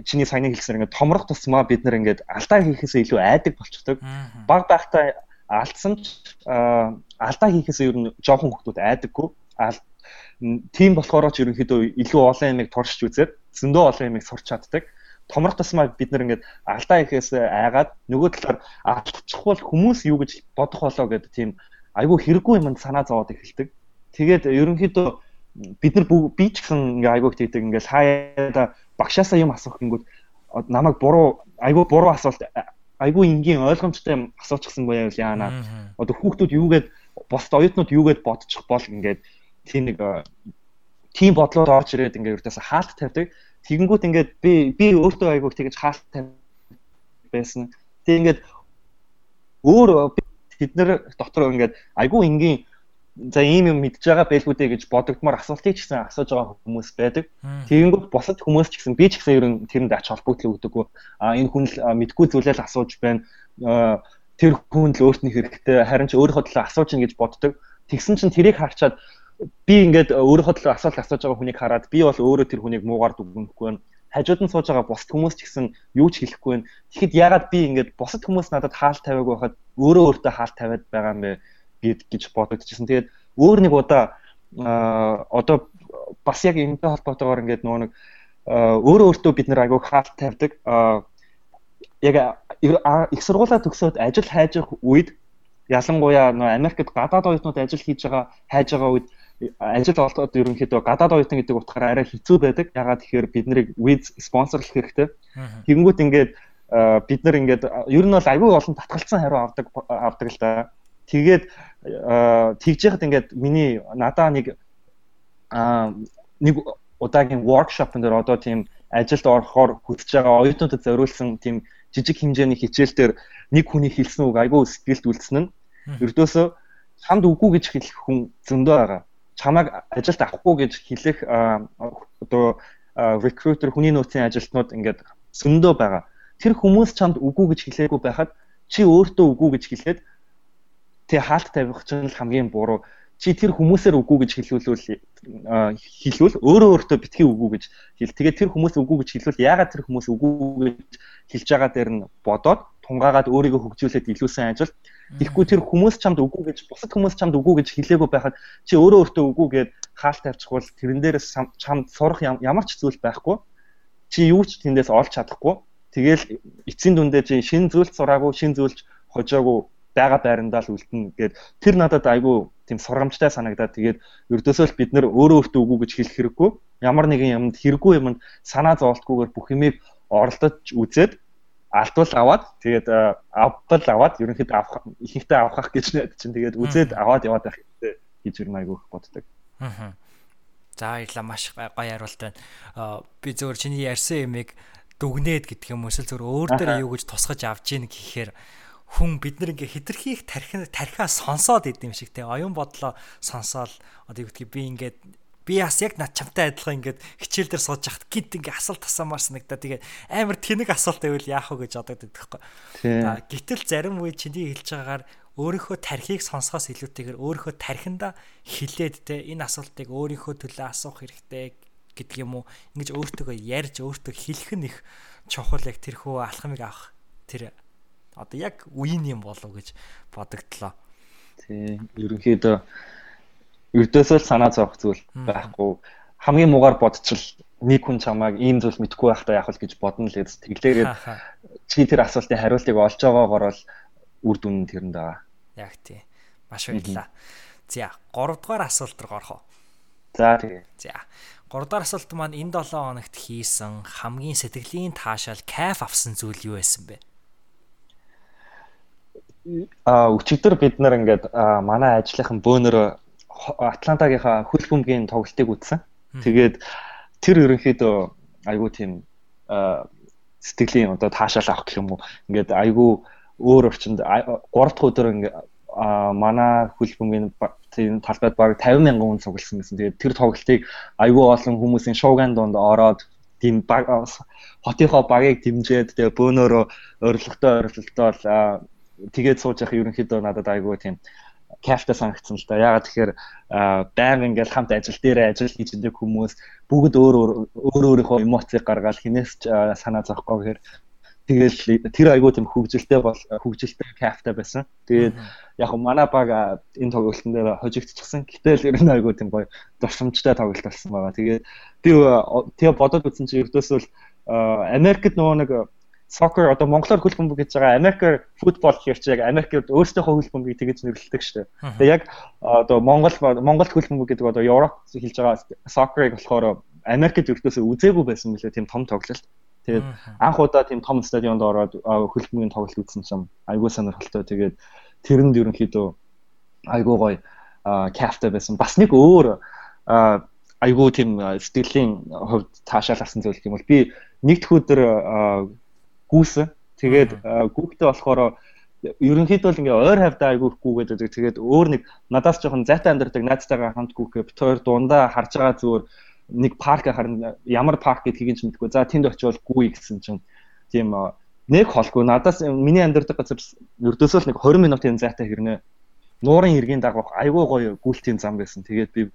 Speaker 2: чиний саяны хэлсээр ингээд томрох тусмаа бид нэр ингээд алдаа хийхээсээ илүү айдаг болчихдог. Баг байхдаа алдсан ч алдаа хийхээс ер нь жоохон хүмүүс айдаггүй. Тийм болохоор ч ерөнхийдөө илүү олон юмыг туршиж үзээд зөндөө олон юмыг сурч чаддаг. Томрох тусмаа бид нэр ингээд алдаа хийхээс айгаад нөгөө талаар алдчихвал хүмүүс юу гэж бодох болоо гэдэг тийм айгүй хэрэггүй юмд санаа зовоод эхэлдэг. Тэгээд ерөнхийдөө бид нар би ч гэсэн ингээ айгүй тэгдэг ингээ хаяада багшаасаа юм асуух гингүүд намайг буруу айгүй буруу асуулт айгүй энгийн ойлгомжтой асуучихсан бояа юу яана. Одоо хүүхдүүд юугээд босд оюутнууд юугээд бодчих бол ингээд тийм нэг тийм бодлоор орж ирээд ингээд ердөөсө хаалт тавьдаг. Тэгэнгүүт ингээд би би өөртөө айгүй тэгэж хаалт тавь байсан. Тэг ингээд өөр бид нар дотор ингээд айгүй энгийн за ийм юм мэдж байгаа байлгүй дээ гэж бодогдмоор асуултыг ч гэсэн асууж байгаа хүмүүс байдаг. Тэгэнгүүт босод хүмүүс ч гэсэн би ч гэсэн ер нь тэрэнд ач холбогдол өгдөггүй. А энэ хүн л мэдгүй зүйлээ л асууж байна. Тэр хүн л өөртний хэрэгтэй харин ч өөрийнхөө төлөө асууж ин гэж боддог. Тэгсэн чинь тэрийг харчаад би ингээд өөрийнхөө төлөө асуулт асууж байгаа хүнийг хараад би бол өөрөө тэр хүнийг муугаар дүгнэхгүй байна. Хажууд нь сууж байгаа бусд хүмүүс ч гэсэн юу ч хэлэхгүй байна. Тэгэхэд ягаад би ингээд бусд хүмүүс надад хаалт тавиагүй байхад өөрөө өөртөө хаалт тавиад байгаа юм бэ? Гэж бодогдчихсэн. Тэгээд өөр нэг удаа одоо бас яг энэтэй холбоотойгоор ингээд нөгөө нэг өөрөө өөртөө бид нэр айгуу хаалт тавьдаг. Яг их сургуулаа төгсөөд ажил хайж явах үед ялангуяа нөгөө Америкт гадаад оюутнууд ажил хийж байгаа хайж байгаа үед ажил олдоод ерөнхийдөө гадаад оюутан гэдэг утгаараа арай хэцүү байдаг. Ягаад тэгэхээр бид нарыг виз спонсорлох хэрэгтэй. Тэгэнгүүт ингээд бид нар ингээд ер нь бол аюул олон татгалцсан хариу авдаг авдаг л да. Тэгээд тэгж яхад ингээд миний надаа нэг нэг удаагийн workshop-ын дээр одоо тийм ажилд орохоор хүсэж байгаа оюутнуудад зориулсан тийм жижиг хэмжээний хичээл дээр нэг хүний хэлсэн үг айгүй сэтгэлд үлдсэн нь ердөөсөө чамд үгүй гэж хэлэх хүн зөндөө байгаа. Чамайг ажилд авахгүй гэж хэлэх одоо recruiter хүний нөөцийн ажилтнууд ингээд зөндөө байгаа. Тэр хүмүүс чамд үгүй гэж хэлээгүй байхад чи өөртөө үгүй гэж хэлээд тэг хаалт тавих чинь л хамгийн буруу чи тэр хүмүүсээр үгүй гэж хэлүүлвэл хэлвэл өөрөө өөртөө битгий үгүй гэж хэл. Тэгээд тэр хүмүүс үгүй гэж хэлвэл яагаад тэр хүмүүс үгүй гэж хэлж байгаа дээр нь бодоод тунгаагаад өөрийгөө хөгжүүлээд илүү сайн ажил. Тэгэхгүй тэр хүмүүс чамд үгүй гэж бусад хүмүүс чамд үгүй гэж хэлээгүй байхад чи өөрөө өөртөө үгүй гэд хаалт тавьчихвал тэрэн дээрээс чамд сурах ямар ч зүйл байхгүй. Чи юу ч тэндээс олж чадахгүй. Тэгэл эцсийн дүндээ чи шин зүйлд сураагүй, шин зүйлж хожоогүй байгаа байрандаа л үлдэнэ гэд тэр надад айгүй тийм сургамжтай санагдаад тэгээд ердөөсөө л бид нөр өөрөө өөртөө үгүй гэж хэлэх хэрэггүй ямар нэгэн юмд хэрэггүй юмд санаа зовлтгүйгээр бүх юмыг оролдож үзээд алдвал аваад тэгээд авбал аваад ерөнхийдөө авах ихэнхдээ авах гэж найд чинь тэгээд үзээд аваад яваад байх гэж ер нь айгүй боддог. Аа.
Speaker 1: За баярлалаа маш гоё хариулт байна. Би зөвөр чиний ярьсан юмыг дүгнээд гэдэг юм эсвэл зөвөр өөр дээр юу гэж тусгаж авч ийн гэхээр хүн бид нар ингээ хитрхийх тархин тархиа сонсоод идэм шиг те оюун бодлоо сонсоол одоо юу гэдгийг би ингээд би бас яг над чамтай адилхан ингээд хичээл дээр сууж яхад гид ингээ асуулт асаамаар санагдаа. Тэгээ амар тэнэг асуулт байвал яах вэ гэж бодогдод байхгүй. Гэтэл зарим үе чиний хэлж байгаагаар өөрийнхөө тархийг сонсохоос илүүтэйгээр өөрийнхөө тархинда хилээд те энэ асуултыг өөрийнхөө төлөө асуух хэрэгтэй гэдэг юм уу. Ингэж өөртөө ярьж өөртөө хэлэх нь их чухал яг тэрхүү алхамыг авах тэр одоо яг үеийн юм болов гэж бодогдлоо.
Speaker 2: Тий. Ерөнхийдөө ердөөсөө л санаа зовх зүйл байхгүй. Хамгийн муугаар бодчихвол нэг хүн чамайг ийм зүйл мэдгүй байхдаа яах вэ гэж бодно л гэж тэглээгээд чи тэр асуултын хариултыг олж байгаагаар бол үр дүн нь тэрэнд байгаа.
Speaker 1: Яг тий. Маш баярлалаа. За 3 дугаар асуулт руу орох уу?
Speaker 2: За тэгээ.
Speaker 1: За 3 дугаар асуулт маань энэ 7 хоногт хийсэн хамгийн сэтгэлийн таашаал кайф авсан зүйл юу байсан бэ?
Speaker 2: А өчигдөр бид нар ингээд манай ажлынхан бөөнөр Атлантагийнхаа хөл бөмбөгийн тоглолтыг үзсэн. Тэгээд тэр ерөнхийдөө айгүй тийм сэтгэлийн одоо таашаал авах гэх юм уу. Ингээд айгүй өөр орчинд 3 дахь өдөр ингээд манай хөл бөмбөгийн тийм талбайд баг 50 мянган хүн цугласан гэсэн. Тэгээд тэр тоглолтыг айгүй олон хүмүүсийн шууган донд ороод тийм баг хотынхоо багийг дэмжиад тэгээ бөөнөрөө орилготой орилтоо тэгээд сууж явах ерөнхийдөө надад айгүй тийм кафта санагдсан л да. Ягаад тэгэхээр байнга ингээл хамт ажил дээр ажил хийж байгаа хүмүүс бүгд өөр өөр өөр өөрийнхөө эмоцийг гаргаад хинээс санаа зовхгүй гэхээр тэгэл тэр айгуу тийм хөвгөлтэй бол хөвгөлтэй кафта байсан. Тэгээд яг манай баг энэ тоглолтын дээр хожигдчихсан. Гэтэл ер нь айгуу тийм гоё дурсамжтай тоглолт болсон байгаа. Тэгээд би тэгээ бодоод үзсэн чинь ердөөсөө Америкт нөгөө нэг soccer одоо монголоор хөл бөмбөг гэж байгаа Америкээр футбол гэхэр чи яг Америкээр өөрсдийнхөө хөл бөмбөгийг тэгэж нэрлэдэг шүү дээ. Тэгээ яг одоо Монгол Монголд хөл бөмбөг гэдэг одоо Европ хэлж байгаа soccer-ыг болохоор Америкт өртөөсөө үзээгүй байсан мөлий тийм том тоглолт. Тэгээд анх удаа тийм том стадионд ороод хөл бөмбөгийн тоглолт үзсэн чинь айгүй сонирхолтой. Тэгээд тэрэнд ерөнхийдөө айгүй гоё кафта байсан. Бас нэг өөр айгүй тийм сэтгэлийн хувьд таашаал авсан зүйл бол би нэгд өдөр гүүсэн. Тэгээд гүүхтэй болохоор ерөнхийдөө л ингээ ойр хавьдаа айгүйх гүүгээд байдаг. Тэгээд өөр нэг надаас жоохон зайтай амьдардаг найзтайгаа хамт гүүхээ бит хоёр дундаа харж байгаа зүгээр нэг парк харна ямар парк гэдгийг ч мэдэхгүй. За тэнд очивол гүүе гэсэн чинь тийм нэг холгүй надаас миний амьдардаг газар ердөөсөө л нэг 20 минутын зайтай хэрнээ нуурын иргэн дагах айгүй гоё гүйлтийн зам байсан. Тэгээд би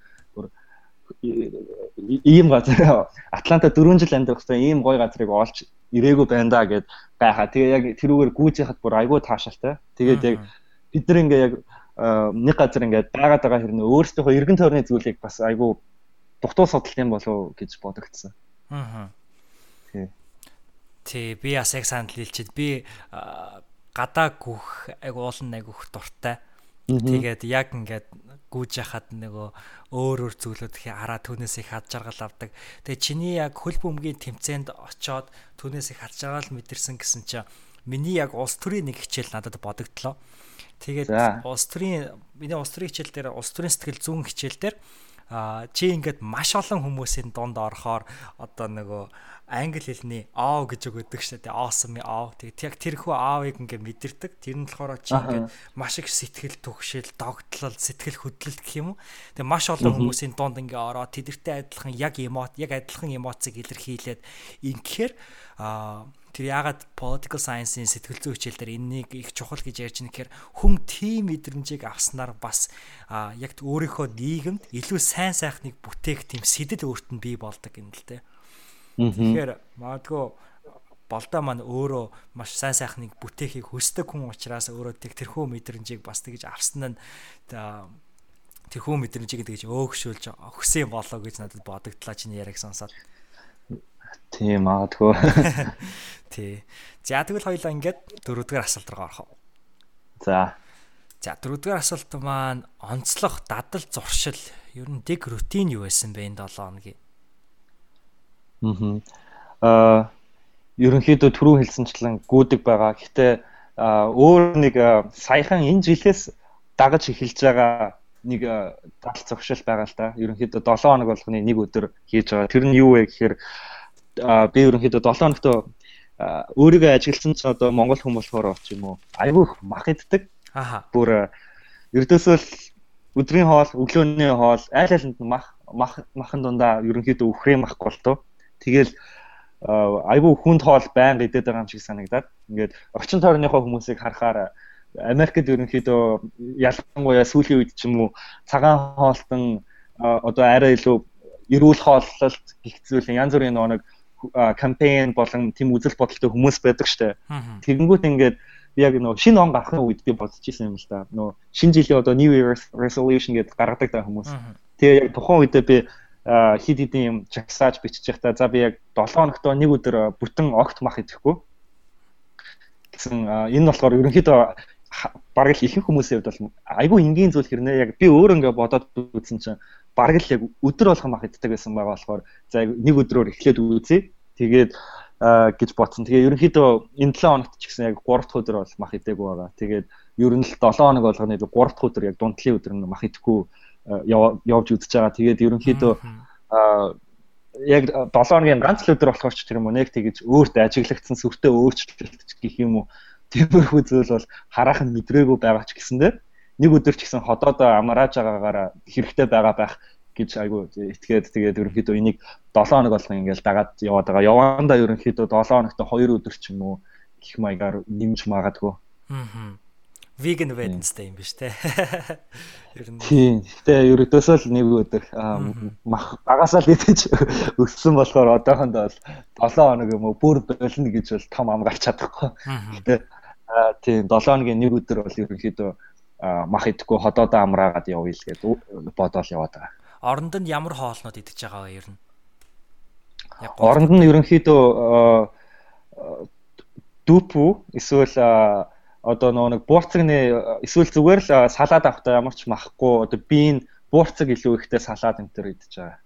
Speaker 2: ийм газар Атланта 4 жил амьдрах хэвээр ийм гоё газрыг олж ирээгүй байна да гэд гайхаа. Тэгээ яг тэрүүгээр гүйж яхад бүр айгүй таашаалтай. Тэгээд яг бид нар ингээ яг нэг газар ингээд байгаад байгаа хэрнээ өөрсдийнхөө эргэн тойрны зүйлийг бас айгүй дутуу судалт юм болов гэж бодогдсон.
Speaker 1: Аа. Тий. Тий, би бас яг санал хэлчихэд би гадаа гүх айгүй олон айгүйх дуртай. Тэгээд яг ингээд гүйж яхад нөгөө өөр өөр зүйлүүд их хараа түүнээс их хад жаргал авдаг. Тэгээ чиний яг хөл бөмбөгийн тэмцээнд очоод түүнээс их хад жаргал мэдэрсэн гэсэн чинь миний яг улс төрийн нэг хичээл надад бодогдлоо. Тэгээд улс төрийн миний улс төрийн хичээл дээр улс төрийн сэтгэл зүйн хичээл дээр чи ингээд маш олон хүмүүсийн дунд орохоор одоо нөгөө англи хэлний аа гэж өгöd шүү дээ. Awesome аа. Тэгээд яг тэрхүү аавыг ингээ мэдэрдэг. Тэр нь болохоор чи ингээ маш их сэтгэл түгшил, догтлол, сэтгэл хөдлөлт гэх юм уу. Тэгээд маш олон хүмүүсийн дунд ингээ ороод тэдэртэй адилхан яг эмот, яг адилхан эмоцыг илэрхийлээд ингэхээр аа тэр ягаад political science-ийн сэтгэл зүйн хичээл дээр энэнийг их чухал гэж ярьж байна гэхээр хүн тийм мэдрэмжийг авснаар бас яг өөрийнхөө нийгэмд илүү сайн сайхныг бүтээх тийм сэтэл өөрт нь бий болдог юм л дээ. Тэгэхээр магадгүй болдоо маань өөрөө маш сайн сайхныг бүтээхийг хүсдэг хүн учраас өөрөө тэрхүү мэдрэмжийг бас тэгж авсан нь тэрхүү мэдрэмжийг тэгж өөгшүүлж өгсөн болоо гэж надад бодогдлаа чиний яриаг сонсоод.
Speaker 2: Тийм магадгүй.
Speaker 1: Тий. За тэгвэл хоёлаа ингээд дөрөвдүгээр асуулт руу орох.
Speaker 2: За.
Speaker 1: За дөрөвдүгээр асуулт маань онцлог дадал зуршил ер нь дэг рутин юу байсан бэ энэ 7 хоногийн?
Speaker 2: Аа ерөнхийдөө түрүү хэлсэнчлэн гүдэг байгаа. Гэхдээ өөр нэг саяхан энэ жилээс дагаж эхэлж байгаа нэг дал зогшил байгаа л да. Ерөнхийдөө 7 хоног болгоны нэг өдөр хийж байгаа. Тэр нь юу вэ гэхээр би ерөнхийдөө 7 хоногт өөрийгөө ажигласан ч одоо монгол хүн болохоор ч юм уу айгүй мах иддэг.
Speaker 1: Аха.
Speaker 2: Бүр ердөөсөө л өдрийн хоол, өглөөний хоол айл айланд мах мах махан дундаа ерөнхийдөө үхрээ махгүй л тоо. Тэгэл айгүй хүнд хоол байнга идээд байгаа юм шиг санагдаад ингээд орчин тойрныхоо хүмүүсийг харахаар Америкт ерөнхийдөө ялангуяа сүүлийн үед ч юм уу цагаан хоолтон одоо арай илүү эрүүл хооллолт гихцүүлэн янз бүрийн нэг кампайн болон тийм үзэл бодолтой хүмүүс байдаг штэ. Тэгэнгүүт ингээд яг нөө шинэ он гарахын үед би бодож исэн юм л да. Нөө шинэ жилийн одоо New Year's resolution гэдэг гаргадаг та хүмүүс. Тэгээ яг тухайн үедээ би хид хидийн юм жагсааж бичиж байхдаа за би яг 7 хоногт нэг өдөр бүтэн огт мах идэхгүй гэсэн энэ болохоор ерөнхийдөө бараг л ихэнх хүмүүсийн хувьд бол айгүй энгийн зүйл хэрнээ яг би өөр ингээ бодоод үзсэн чинь бараг л яг өдөр болгон мах иддэг байсан байгаа болохоор за нэг өдрөөр эхлээд үзье тэгээд гэж бодсон. Тэгээ ерөнхийдөө энэ 7 хоногт ч гэсэн яг 3 дахь өдөр бол мах идээгүй байгаа. Тэгээд ер нь л 7 хоног болгоны 3 дахь өдөр яг дундлын өдөр нь мах идэхгүй явж үзэж байгаа. Тэгээд ерөнхийдөө яг 7 хоногийн ганц л өдөр болохоор ч тэр юм уу нэг тэгэж өөртөө ажиглагдсан сүртэй өөрчлөлт гэх юм уу тиймэрхүү зүйл бол харах нь мэдрээгүй байгаа ч гэсэндээ нэг өдөр ч гэсэн ходоодоо амрааж байгаагаараа хэрэгтэй байгаа байх гэж айгу итгээд тэгээд ерөнхийдөө энийг 7 хоног болгон ингээл дагаад яваад байгаа. Явандаа ерөнхийдөө 7 хоногт 2 өдөр ч юм уу гэх маягаар нэмж магадгүй.
Speaker 1: Аа vegan Wednesday юм биш те.
Speaker 2: Ер нь. Тийм. Гэтэ ерөөдөөсөө л нэг өдөр мах багасаа л идэж өссөн болохоор одоохондоо бол 7 хоног юм уу бүр болно гэж бол том ам гарч чадахгүй. Гэтэ тийм 7 хоногийн нэг өдөр бол ерөнхийдөө мах идэхгүй ходоодоо амраагаад явъя л гэд бодоол яваад байгаа.
Speaker 1: Оронд нь ямар хоолнууд идэж байгаа вэ ер нь?
Speaker 2: Оронд нь ерөнхийдөө дүүпүү эсвэл одоо нэг буурцагны эсвэл зүгээр л салаад авахдаа ямар ч махгүй одоо биеийн буурцаг илүү ихтэй салаад энэ төр идэж байгаа.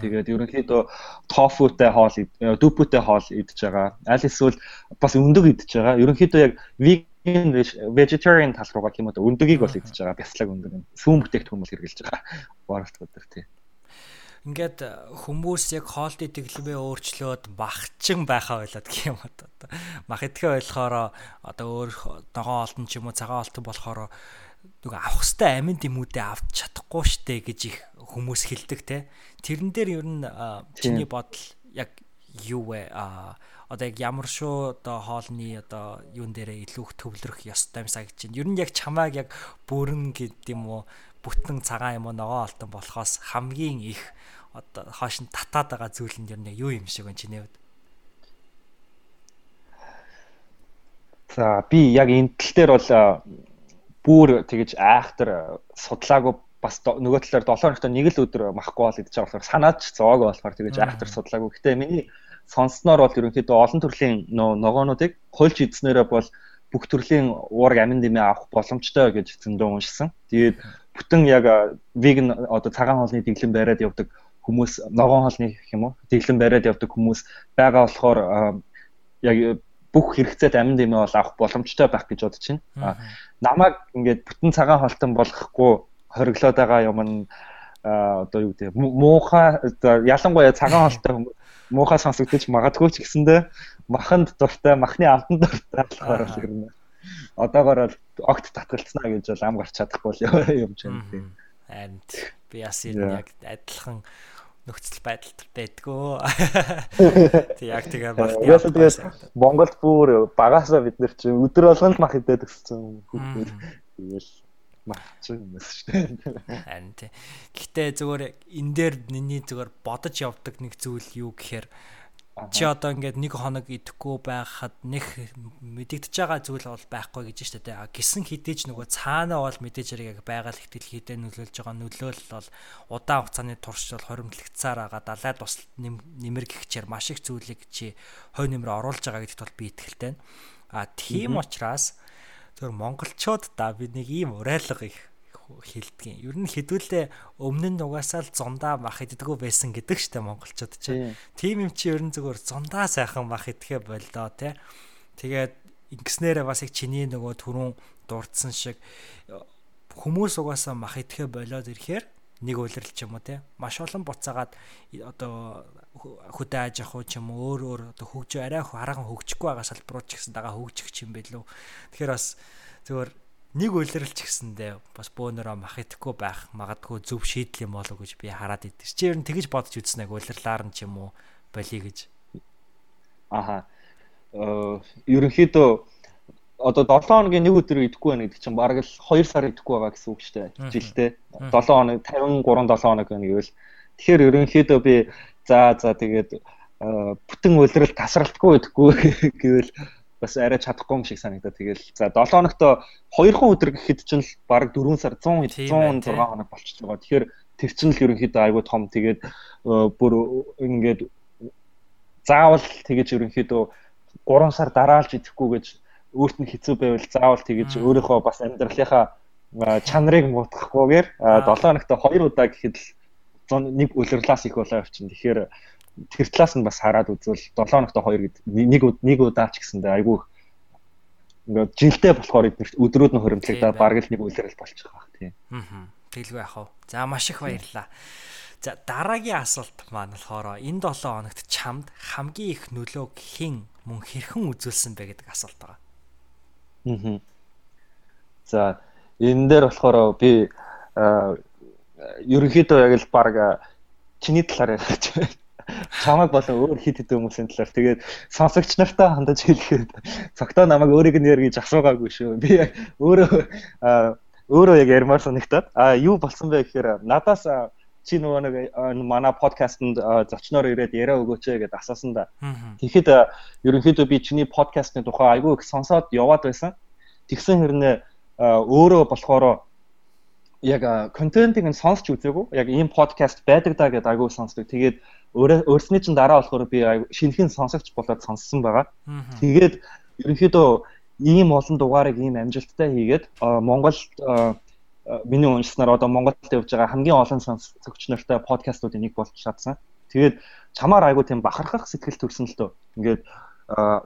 Speaker 2: Тэгээд ерөнхийдөө тофутай хоол дүүпүүтэй хоол идэж байгаа. Аль эсвэл бас өндөг идэж байгаа. Ерөнхийдөө яг vegan vegetarian тал руугаа юм уу өндөгийг бол идэж байгаа. Бяцлаг өндөг. Сүүн бүтээгдэхүүн бол хэрэгжилж байгаа. Бооролт өдөр тий
Speaker 1: ингээд э, хүмүүс яг хоолтын тэглэмээ өөрчлөөд махчин байхаа ойлоод гэх юм одоо мах идэхэ болохоор одоо өөр ногоон олтон ч юм уу цагаан олтон болохоор нөгөө авах хэвээр амин дэмүүдээ авч чадахгүй штэ гэж их хүмүүс хэлдэг те тэрэн дээр ер нь чиний бодол яг юу вэ одоо яг ямар шүү одоо хоолны одоо юун дээрээ илүү их төвлөрөх ёстой юмсаа гэж чинь ер нь яг чамааг яг бүрэн гэдэг юм уу бүтэн цагаан юм уу ногоон алтан болохоос хамгийн их одоо хоош нь татаад байгаа зүйл нь ер нь юу юм шиг вэ чиний хувьд?
Speaker 2: За би яг энэ тал дээр бол бүр тэгэж айхтар судлаагүй бас нөгөө талаар 7 хоногт нэг л өдөр махгүй бол идэж байгаа болохоор санаад ч зоог болохоор тэгэж айхтар судлаагүй. Гэтэ миний сонсноор бол ерөнхийдөө олон төрлийн ногоонуудыг хольж идснээрээ бол бүх төрлийн уураг амин дэмээ авах боломжтой гэж зөндөө уншсан. Тэгээд бүтэн яг веган одоо цагаан хоолны дэглэм бариад явдаг хүмүүс ногоон хоолны гэх юм уу дэглэн бариад явдаг хүмүүс байгаа болохоор яг бүх хэрэгцээт амин дэмээ бол авах боломжтой байх гэж бодож байна. Намайг ингээд бүтэн цагаан хоолтон болгохгүй хориглоод байгаа юм нь одоо юу гэдэг муухай ялангуяа цагаан хоолтой хүмүүс муухай сонсогдож магадгүй ч гэсэндээ маханд дуртай махны амтан дуртай болохоор л юм. Одоогоор бол огт татгалцнаа гэж бол ам гарч чадахгүй юм ч юм тийм.
Speaker 1: And би бас яг адилхан нөхцөл байдалд байдгөө. Тэг яг тэгээ
Speaker 2: баг. Яасан тэгээд Монголд бүр багасаа бид нар чи өдөр болгон л мах идээд өссөн. Тэгэл махч юм шүү дээ.
Speaker 1: Харин тий. Гэхдээ зүгээр энэ дээр миний зүгээр бодож явдаг нэг зүйл юу гэхээр Чи одоо ингээд нэг хоног идэхгүй байхад нэг мэдэгдэж байгаа зүйл бол байхгүй гэж штэ тэ. Гисэн хідээж нөгөө цаанаа бол мэдээж яг байгаль ихтэл хідэ нөлөөлж байгаа нөлөөлөл бол удаан хугацааны турш бол хоримтлагцаар байгаа далай тус нэмэр гихчээр маш их зүйлийг чи хой нэмэр оруулж байгаа гэдэгт бол би итгэлтэй. А тийм учраас зөв монголчууд да би нэг ийм урайлга их хилдгийн. Ер нь хэдүүлээ өмнө нь угаасаа л зундаа мах иддэггүй байсан гэдэг штэ монголчууд чи. Тим юм чи ер нь зүгээр зундаа сайхан мах идэхэ болдоо те. Тэгээд ингэснээрээ бас их чиний нөгөө түрүүн дурдсан шиг хүмүүс угаасаа мах идэхэ болоод ирэхээр нэг улирал ч юм уу те маш олон буцаагаад одоо хөдөө аж ахуй ч юм өөр өөр одоо хөгжөө арай хараахан хөгжихгүй байгаа салбарууд ч гэсэн дагаа хөгжих юм бэ лөө тэгэхээр бас зөвөр нэг улирал ч гэсэндээ бас бөөнөрөө мах идэхгүй байх магадгүй зөв шийдэл юм болов гэж би хараад идэв. Чи ер нь тэгэж бодож үзснэг улирлаар нь ч юм уу болиё гэж.
Speaker 2: Аха. Э ерөнхийдөө одоо 7 хоногийн нэг өдөр идэхгүй байна гэдэг чинь бараг л 2 сар идэхгүй байгаа гэсэн үг шүү дээ. Жилдээ 7 хоног 53 7 хоног байна гэвэл тэгэхээр ерөнхийдөө би за за тэгээд бүтэн улирал тасралтгүй идэхгүй гэвэл бас арай чадахгүй юм шиг санагдаа. Тэгэл за 7 хоногт 2 хон өдөр гэхэд чинь л бараг 4 сар 100 106 хоног байгаа. Тэгэхээр тэр чинь л ерөнхийдөө айгүй том тэгээд бүр ингээд заавал тэгэж ерөнхийдөө 3 сар дараалж идэхгүй гэж өөрт нь хэцүү байвал заавал тэгэж өөрийнхөө бас амьдралынхаа чанарыг муудахгүйгээр 7 хоногт 2 удаа гэхэд л нэг улирлаас их болоо явчихна. Тэгэхээр тэр талаас нь бас хараад үзвэл 7 хоногт 2 гэд нэг нэг удаа ч гэсэндээ айгүй ингээд жилдээ болохоор өдрүүд нь хуримтлагдаад бараг л нэг улирал болчих واخ тийм.
Speaker 1: Аа. Тэглгүй яах вэ? За маш их баярлалаа. За дараагийн асуулт маань болохоор энэ 7 хоногт чамд хамгийн их нөлөөг хэн мөн хэрхэн үзүүлсэн бэ гэдэг асуулт байгаа.
Speaker 2: Аа. За энэ дээр болохоор би ерөнхийдөө яг л баг чиний талаар ярьж байна. Чамайг болон өөр хит хит хүмүүсийн талаар тэгээд сонсогч нартай хандаж хэлэхэд цогтоо намайг өөрийг нь яар гэж асуугаагүй шүү. Би өөрөө өөрөө яг ярмаар санагтаад а юу болсон бэ гэхээр надаас чи нөгөө нэг манай подкастэнд зочноор ирээд яриа өгөөч гэдээ асуусан да. Тэгэхэд ерөнхийдөө би чиний подкастны тухай айгүй их сонсоод яваад байсан. Тэгсэн хэрнээ өөрөө болохоор яг контентыг нь сонсч үзээгүй. Яг ийм подкаст байдаг да гэдээ айгүй сонсдог. Тэгээд өөрсний чинь дараа болохоор би шинэхэн сонсогч болоод сонссон байгаа. Тэгээд ерөнхийдөө ийм олон дугаарыг ийм амжилттай хийгээд Монголд миний уншснаар одоо Монголд явж байгаа хамгийн олон сонсогч нартай подкастуудын нэг болж чадсан. Тэгээд чамаар айгу тийм бахархах сэтгэл төрсөн л дөө. Ингээд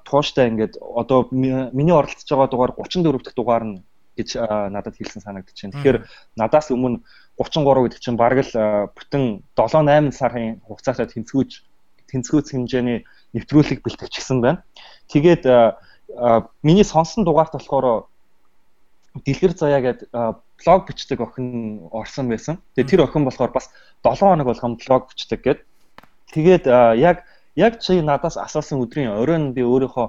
Speaker 2: тууштай ингээд одоо миний оролцож байгаа дугаар 34 дахь дугаар нь гэж надад хэлсэн санагдчихэв. Тэгэхээр надаас өмнө 33 гэдэг чинь бараг л бүтэн 7 8 сарын хугацаатай тэнцвүүж тэнцвүүц хэмжээний нэвтрүүлэг бэлтгэжсэн байна. Тэгээд миний сонсон дугаарт болохоор Дэлгэр заяа гэдэг блог бичдэг охин орсон байсан. Тэгээ тэр охин болохоор бас 7 хоног болгон блог бичдэг гэд. Тэгээд яг яг чи надаас асуусан өдрийн оройн би өөрийнхөө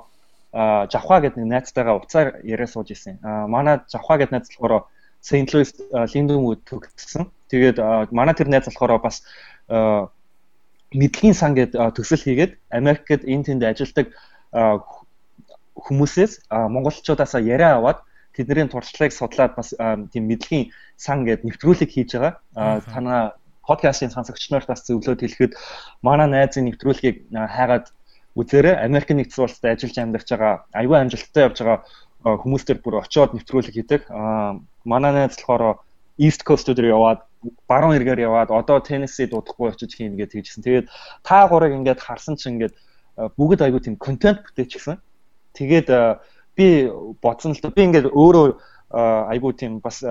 Speaker 2: Жавха гэдэг нэг найзтайгаа уцаар яриа сууж исэн. Манай Жавха гэдэг найз болохоор Saint Louis Linden-д төгссөн. Тэгээд манай тэр найз болохоор бас мэдлэгийн сан гэдэг төсөл хийгээд Америкт энэ тэнд ажилладаг хүмүүсээс монголчуудаас яриа аваад тэдний туршлагыг судлаад бас тийм мэдлэгийн сан гэдэг нэвтрүүлэг хийж байгаа. Танаа подкастын сонсогч нартаас зөвлөд хэлэхэд манай найзын нэвтрүүлгийг хайгаад үзээрэй. Америк нэгдсэн улсад ажиллаж амьдарч байгаа аюул амжилттай явж байгаа хүмүүстэр бүр очиод нэвтрүүлэг хийдэг. Манай найз болохоор East Coast дээр яваад баруун эргээр яваад одоо Tennessee дуудахгүй очиж хийнэ гэж хэлжсэн. Тэгээд та гурыг ингээд харсан чинь ингээд бүгд аюул тийм контент бүтээчихсэн. Тэгээд би бодсон л да би ингээд өөрөө айгуу тийм бас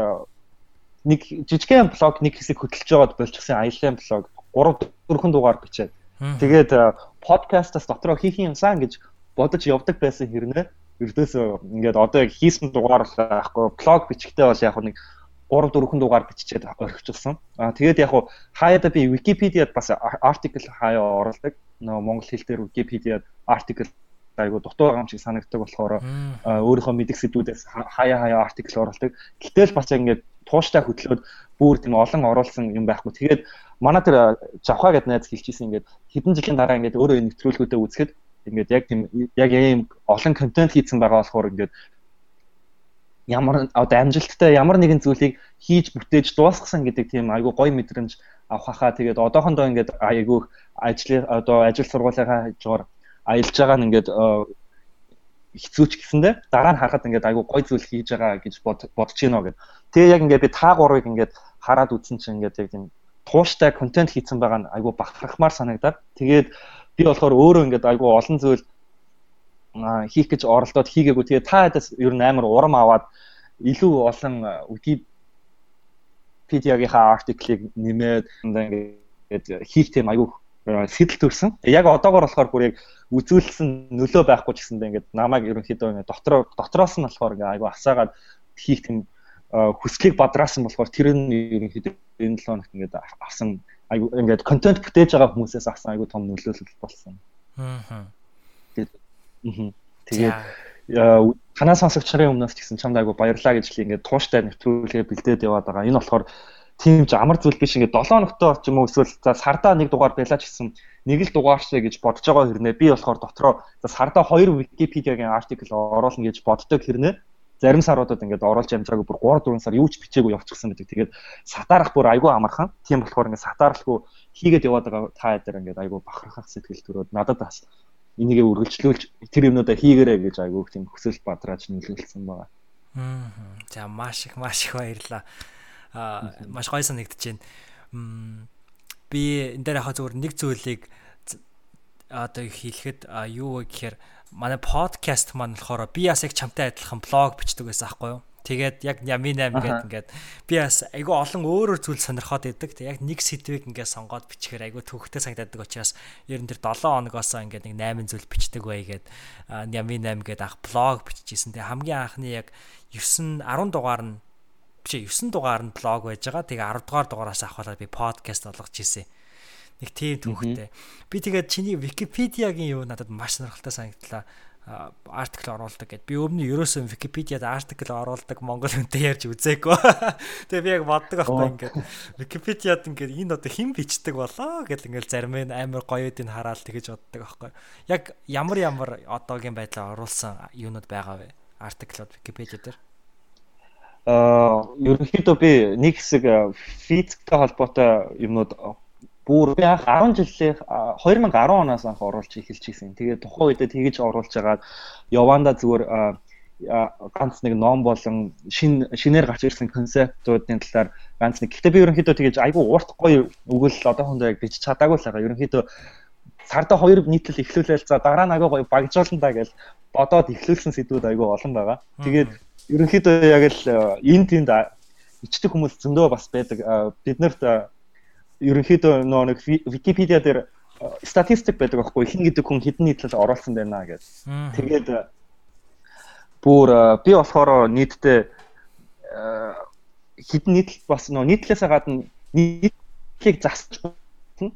Speaker 2: нэг жижигхэн блог нэг хэсэг хөтлөж байгаад болчихсон аяллаа блог 3 4 дугаар бичээд тэгээд подкастаас дотроо хийх юмсан гэж бодож явдаг байсан хэрнээ ердөөсөө ингээд одоо яг хийсэн дугаар байхгүй блог бичихтэй бол яг нэг 3 4 дугаар биччихэд орхичихсан. Аа тэгээд яг хаяада би Википедиад бас артикл хаяа оруулдаг. Нөө монгол хэл дээр Википедиад артикл айгу дутуу байгаа юм шиг санагддаг болохоор өөрийнхөө мэдих сэдвүүдээс хаяа хаяа артикл оруулдаг. Гэтэл бас ингээд тууштай хөтлөөд бүр тийм олон оруулсан юм байхгүй. Тэгээд манай тэр Жавха гэдэг найз хэлчихсэн ингээд хэдэн жилийн дараа ингээд өөрөө нэвтрүүлгүүдэд үзэхэд ингээд яг тийм яг ийм олон контент хийцэн байгаа болохоор ингээд ямар одоо амжилттай ямар нэгэн зүйлийг хийж бүтээж дуусгасан гэдэг тийм айгу гоё мэдрэмж авах хаа тэгээд одоохондоо ингээд айгу ажил одоо ажил сургуулийнхаа хажуугаар аялж байгаа нь ингээд хэцүүч гэсэндээ дараа нь харахад ингээд айгүй гой зүйл хийж байгаа гэж бодож гинөө гэд. Тэгээ яг ингээд би та гурыг ингээд хараад үзсэн чинь ингээд яг тийм тууштай контент хийцэн байгаа нь айгүй бахархмаар санагдаад тэгээд би болохоор өөрөө ингээд айгүй олон зүйл хийх гэж оролдоод хийгээгүй. Тэгээ та ядас ер нь амар урам аваад илүү олон үдий Wikipedia-гийнхаа артиклийг нэмээд ингээд хийх тийм аюу сэтэл төрсэн. Яг одоогор болохоор бүр яг үзүүлсэн нөлөө байхгүй ч гэсэндээ ингээд намайг ерөнхийдөө ингээд дотроо дотроос нь болохоор ингээд аюу асаагаад хийх тийм хүслийг бадраасан болохоор тэр нь ерөнхийдөө энэ 7 хоногт ингээд авсан аюу ингээд контент бүтээж байгаа хүмүүсээс авсан аюу том нөлөөлөл болсон. Аа. Тэгээд танаа сонсогч нарын өмнөөс ч гэсэн чамд айгу баярлаа гэж л ингээд тууштай нэвтрүүлгээ бэлдээд яваад байгаа. Энэ болохоор тийм ч амар зүйл биш ингээд 7 хоногтой ч юм уу эсвэл за сардаа нэг дугаар байлаа ч гэсэн нэг л дугааршээ гэж бодож байгаа хэрнээ би болохоор дотроо за сардаа 2 Википедиагийн артикл оруулна гэж боддог хэрнээ зарим саруудад ингээд оруулж амжаагүй бүр 3 4 сар юу ч бичээгүй явчихсан байдаг. Тэгээд сатаарах бүр айгүй амархан. Тийм болохоор ингээд сатаарлахгүй хийгээд яваад байгаа та ядаар ингээд айгүй бахархах сэтгэл төрөөд надад бас энийгээ үргэлжлүүлж тэр юмнуудаа хийгээрэй гэж айгүй тийм хүсэл бадрааж нөлөөлсөн байгаа.
Speaker 1: Аа. За маш их маш их баярлаа. Маш гоё санагдаж байна. Би энэ дээр яг зөвхөн нэг зүйлийг одоо хэлэхэд юу вэ гэхээр манай подкаст маань болохоор би бас яг чамтай адилхан блог бичдэг байсан аахгүй юу? Тэгээд яг Ями 8 гэдэг ингээд би бас айгүй олон өөрөөр зүйл сонирхоод идэг. Тэг яг нэг сэдвийг ингээд сонгоод бичгээр айгүй төвхтэй санагдаад учраас ер нь тэр 7 хоногоос ингээд нэг 8 зүйл бичдэг бай гээд Ями 8 гэдэг ах блог биччихсэн. Тэг хамгийн анхны яг 9 10 дугаар нь биш 9 дугаар нь блог байж байгаа. Тэгээ 10 дугаар дугаараас авахлаа би подкаст болгож ирсэн нэг тийм түүхтэй. Би тэгээд чиний Википедиагийн юу надад маш сонирхолтой санагдлаа артикл оруулдаг гэд. Би өмнө ерөөсөө Википедиад артикл оруулдаг монгол хүнтэй ярьж үзээгүй. Тэгээ би яг боддог байхгүй ингээд Википедиад ингээд энэ одоо хэн бичдэг болоо гэл ингээд зарим нь амар гоёудыг хараад тэгэж боддог байхгүй. Яг ямар ямар одоогийн байдлаар оруулсан юунууд байгаа вэ? Артиклууд Википедиа дээр.
Speaker 2: Аа ерөнхийдөө би нэг хэсэг физиктэй холбоотой юмнууд бүр би анх 10 жилийн 2010 оноос анх оруулж эхэлж ирсэн. Тэгээд тухайн үедээ тэгэж оруулж агаад яванда зүгээр ганц нэг ном болон шин шинээр гарч ирсэн концептуудын талаар ганц нэг. Гэхдээ би ерөнхийдөө тэгэж айгүй урт гоё өгөл одоохондоо яг бичиж чадаагүй л байгаа. Ерөнхийдөө сарда хоёр нийтлэл эхлүүлээл за дараа нь айгүй гоё багжуулна да гэж бодоод эхлүүлсэн сэдвүүд айгүй олон байгаа. Тэгээд ерөнхийдөө яг л энэ тэнд ичдэг хүмүүс зөндөө бас байдаг. Бид нарт ерөнхийдөө нөө нэг Википедиа дээр статистик байдаг аахгүй хин гэдэг хүн хэдэн нийтлэл оруулсан байна гэж. Тэгээд бүр би болохоор нийтдээ хэдэн нийтлэл бас нөө нийтлээсээ гадна нийтлийг засч болно.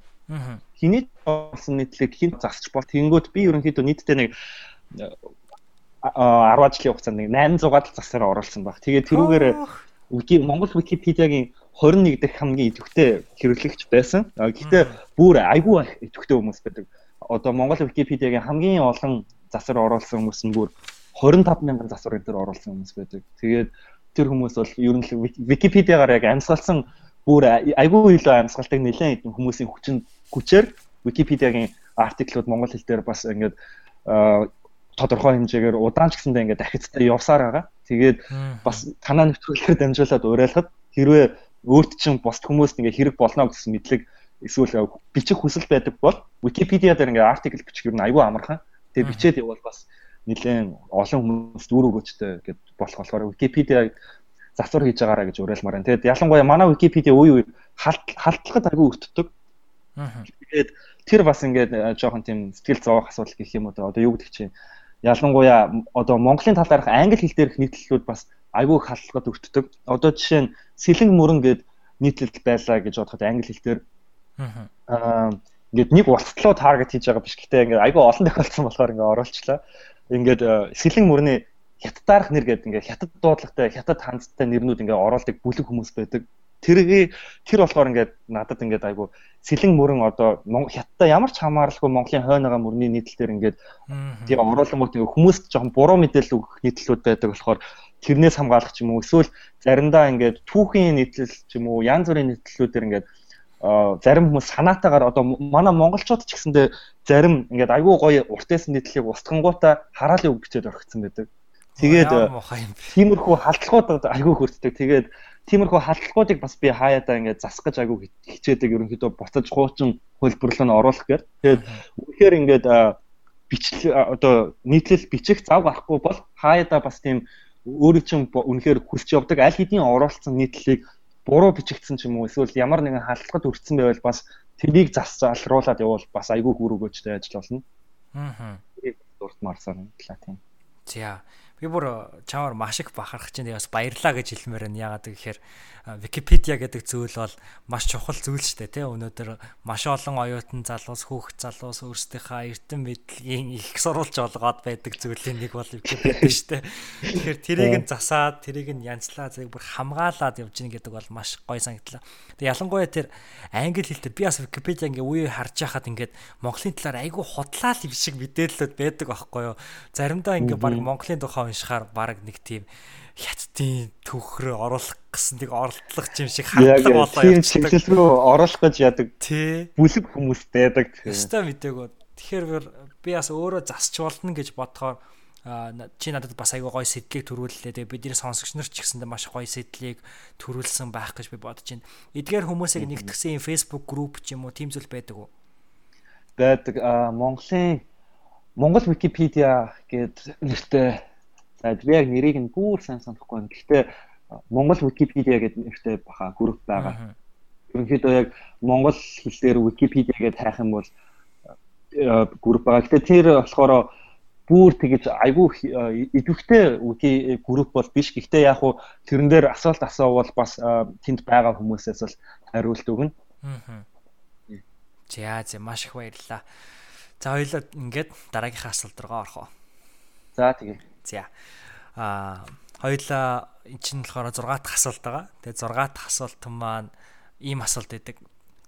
Speaker 2: Хиний болсон нийтлийг хин засч бол тэнгүүд би ерөнхийдөө нийтдээ нэг 10 жилийн хугацаанд нэг 800-аад засаар оруулсан баг. Тэгээд тэрүүгээр Монгол Википедиагийн 21 дэх хамгийн идэвхтэй хэрэглэгч байсан. Гэхдээ бүр айгүй идэвхтэй хүмүүс байдаг. Одоо Монгол Википедиагийн хамгийн олон засвар оруулсан хүмүүс нь бүр 25 мянган засвар энэ төр оруулсан хүмүүс байдаг. Тэгээд тэр хүмүүс бол ер нь Википедиагаар яг амьсгалсан бүр айгүй илүү амьсгалдаг нэлээд хэдэн хүмүүсийн хүчин хүчээр Википедиагийн артиклууд монгол хэл дээр бас ингээд тодорхой хэмжээгээр удаан ч гэсэндээ ингээд дахицтай явсаар байгаа. Тэгээд бас танаа нэвтрүүлгээр дамжуулаад уриалахад хэрвээ өөрт чинь бусд хүмүүст ингээ хэрэг болно гэсэн мэдлэг эсвэл бичих хүсэл байдаг бол Википедиа дээр ингээ артикл бичих юм аюу амархан. Тэгээ бичээд явбал бас нэлээд олон хүмүүст үр өгөөжтэй гэд болох болохоор Википедиа засвар хийж байгаараа гэж уриалмаар байна. Тэгээд ялангуяа манай Википедиа үе үе халдлагад аягүй өртдөг. Тэгээд тэр бас ингээд э, жоохон тийм сэтгэл зовох асуудал гэх юм уу одоо юу гэдэг чинь ялангуяа одоо Монголын талаарх англи хэл дээрх нийтлэлүүд бас айгүй халдлагад өртдөг. Одоо жишээ нь сэлэн мөрөн гэд нийтлэл байлаа гэж бодоход англи хэлээр аа ингээд нэг улстлуу таргет хийж байгаа биш гэхдээ ингээд айгүй олон тохиолдсон болохоор ингээд оруулчлаа. Ингээд сэлэн мөрний хятадаарх нэр гэдэг ингээд хятад дуудлагатай хятад хандтай нэрнүүд ингээд оруулдаг бүлэг хүмүүс байдаг. Тэргээ тэр болохоор ингээд надад ингээд айгүй сэлэн мөрөн одоо хятадтай ямар ч хамааралгүй Монголын хойноогоо мөрний нийтлэлээр ингээд тийм оруулангууд хүмүүст жоохон буруу мэдээлэл өгөх нийтлэлүүд байдаг болохоор тэрнээс хамгаалах ч юм уу эсвэл заримдаа ингээд түүхийн нийтлэл ч юм уу янз бүрийн нийтлэлүүдээр ингээд зарим хүмүүс санаатаагаар одоо манай монголчууд ч гэсэндээ зарим ингээд айгүй гоё уртээсэн нийтлэлийг устгангуудаа хараалын үг бичээд орхицсан байдаг. Тэгээд тиймэрхүү халдлагууд айгүй хөртдөг. Тэгээд тиймэрхүү халдлагуудыг бас би хаяадаа ингээд засах гэж айгүй хичээдэг ерөнхийдөө буцаж хуучин хөлбөрлөө нь оруулах гэдэг. Тэгээд үнэхээр ингээд бичлэг одоо нийтлэл бичих зав гарахгүй бол хаяадаа бас тийм өөрийн чинь үнэхээр хүсч явдаг аль хэдийн оруулсан нийтлэлийг буруу бичигдсэн ч юм уу эсвэл ямар нэгэн халтгад өртсөн байвал бас тэрийг засалруулад явуул бас айгүй хүр өгөөжтэй ажил болно. Аа. Дуртмаар санагдлаа тийм.
Speaker 1: За би бүр чамаар маш их бахарах чинь бас баярлаа гэж хэлмээр байна. Яагаад гэхээр Википедиа гэдэг зүйл бол маш чухал зүйл шүү дээ тий. Өнөөдөр маш олон оюутан залуус хүүхэд залуус өөрсдийнхээ эрдэм мэдлэгийн их сурвалж олгоод байдаг зүйлийн нэг бол Википедиа шүү дээ. Тэгэхээр тэрийг нь засаад тэрийг нь янзлаа зэрэг бүр хамгаалаад явж гин гэдэг бол маш гоё санагдлаа. Тэгээ ялангуяа тэр англи хэлтэй би бас Википедиа ингээ үе харж байхад ингээд Монголын талаар айгүй худлаа л юм шиг мэдээлэлүүд байдаг аахгүй юу. Заримдаа ингээ баг Монголын тухай уншихаар баг нэг тийм хятадын төвхрөө оруулах гэсэн нэг оролдлого юм шиг
Speaker 2: хандлага болоо явчихдаг. Тийм чиглэл рүү оруулах гэж яадаг. Бүлэг хүмүүс байдаг.
Speaker 1: Өстой мэдээгөө. Тэгэхээр би бас өөрөө засч болно гэж бодохоор чи надад бас айгүй гоё сэтлийг төрүүллээ. Тэгээ бидний сонсогч нар ч гэсэндээ маш гоё сэтлийг төрүүлсэн байх гэж би бодож байна. Эдгээр хүмүүсийг нэгтгсэн Facebook group ч юм уу тийм зүйл байдаг уу?
Speaker 2: Байдаг. Монголын Монгол Википедиа гэдэг нэртэй За би яг нэрийг нь бүр сайн санахгүй байна. Гэхдээ Монгол Википедиа гэдэг нэртэй баха групп байгаа. Ерөнхийдөө яг монгол хэлээр Википедиа гэж хайх юм бол групп байгаа. Гэхдээ тэр болохоор бүр тэгэж айгүй идэвхтэй үки групп бол биш. Гэхдээ яг хуу тэрэн дээр асуулт асуувал бас тэнд байгаа хүмүүсээс бол хариулт өгнө. Аа.
Speaker 1: За за маш их баярлалаа. За хоёлаа ингээд дараагийнхаа асуулт руу орох уу?
Speaker 2: За тэгээ.
Speaker 1: За. Аа хоёлаа эн чинь болохоор 6 дахь асуулт байгаа. Тэгээ 6 дахь асуулт маань ийм асуулт байдаг.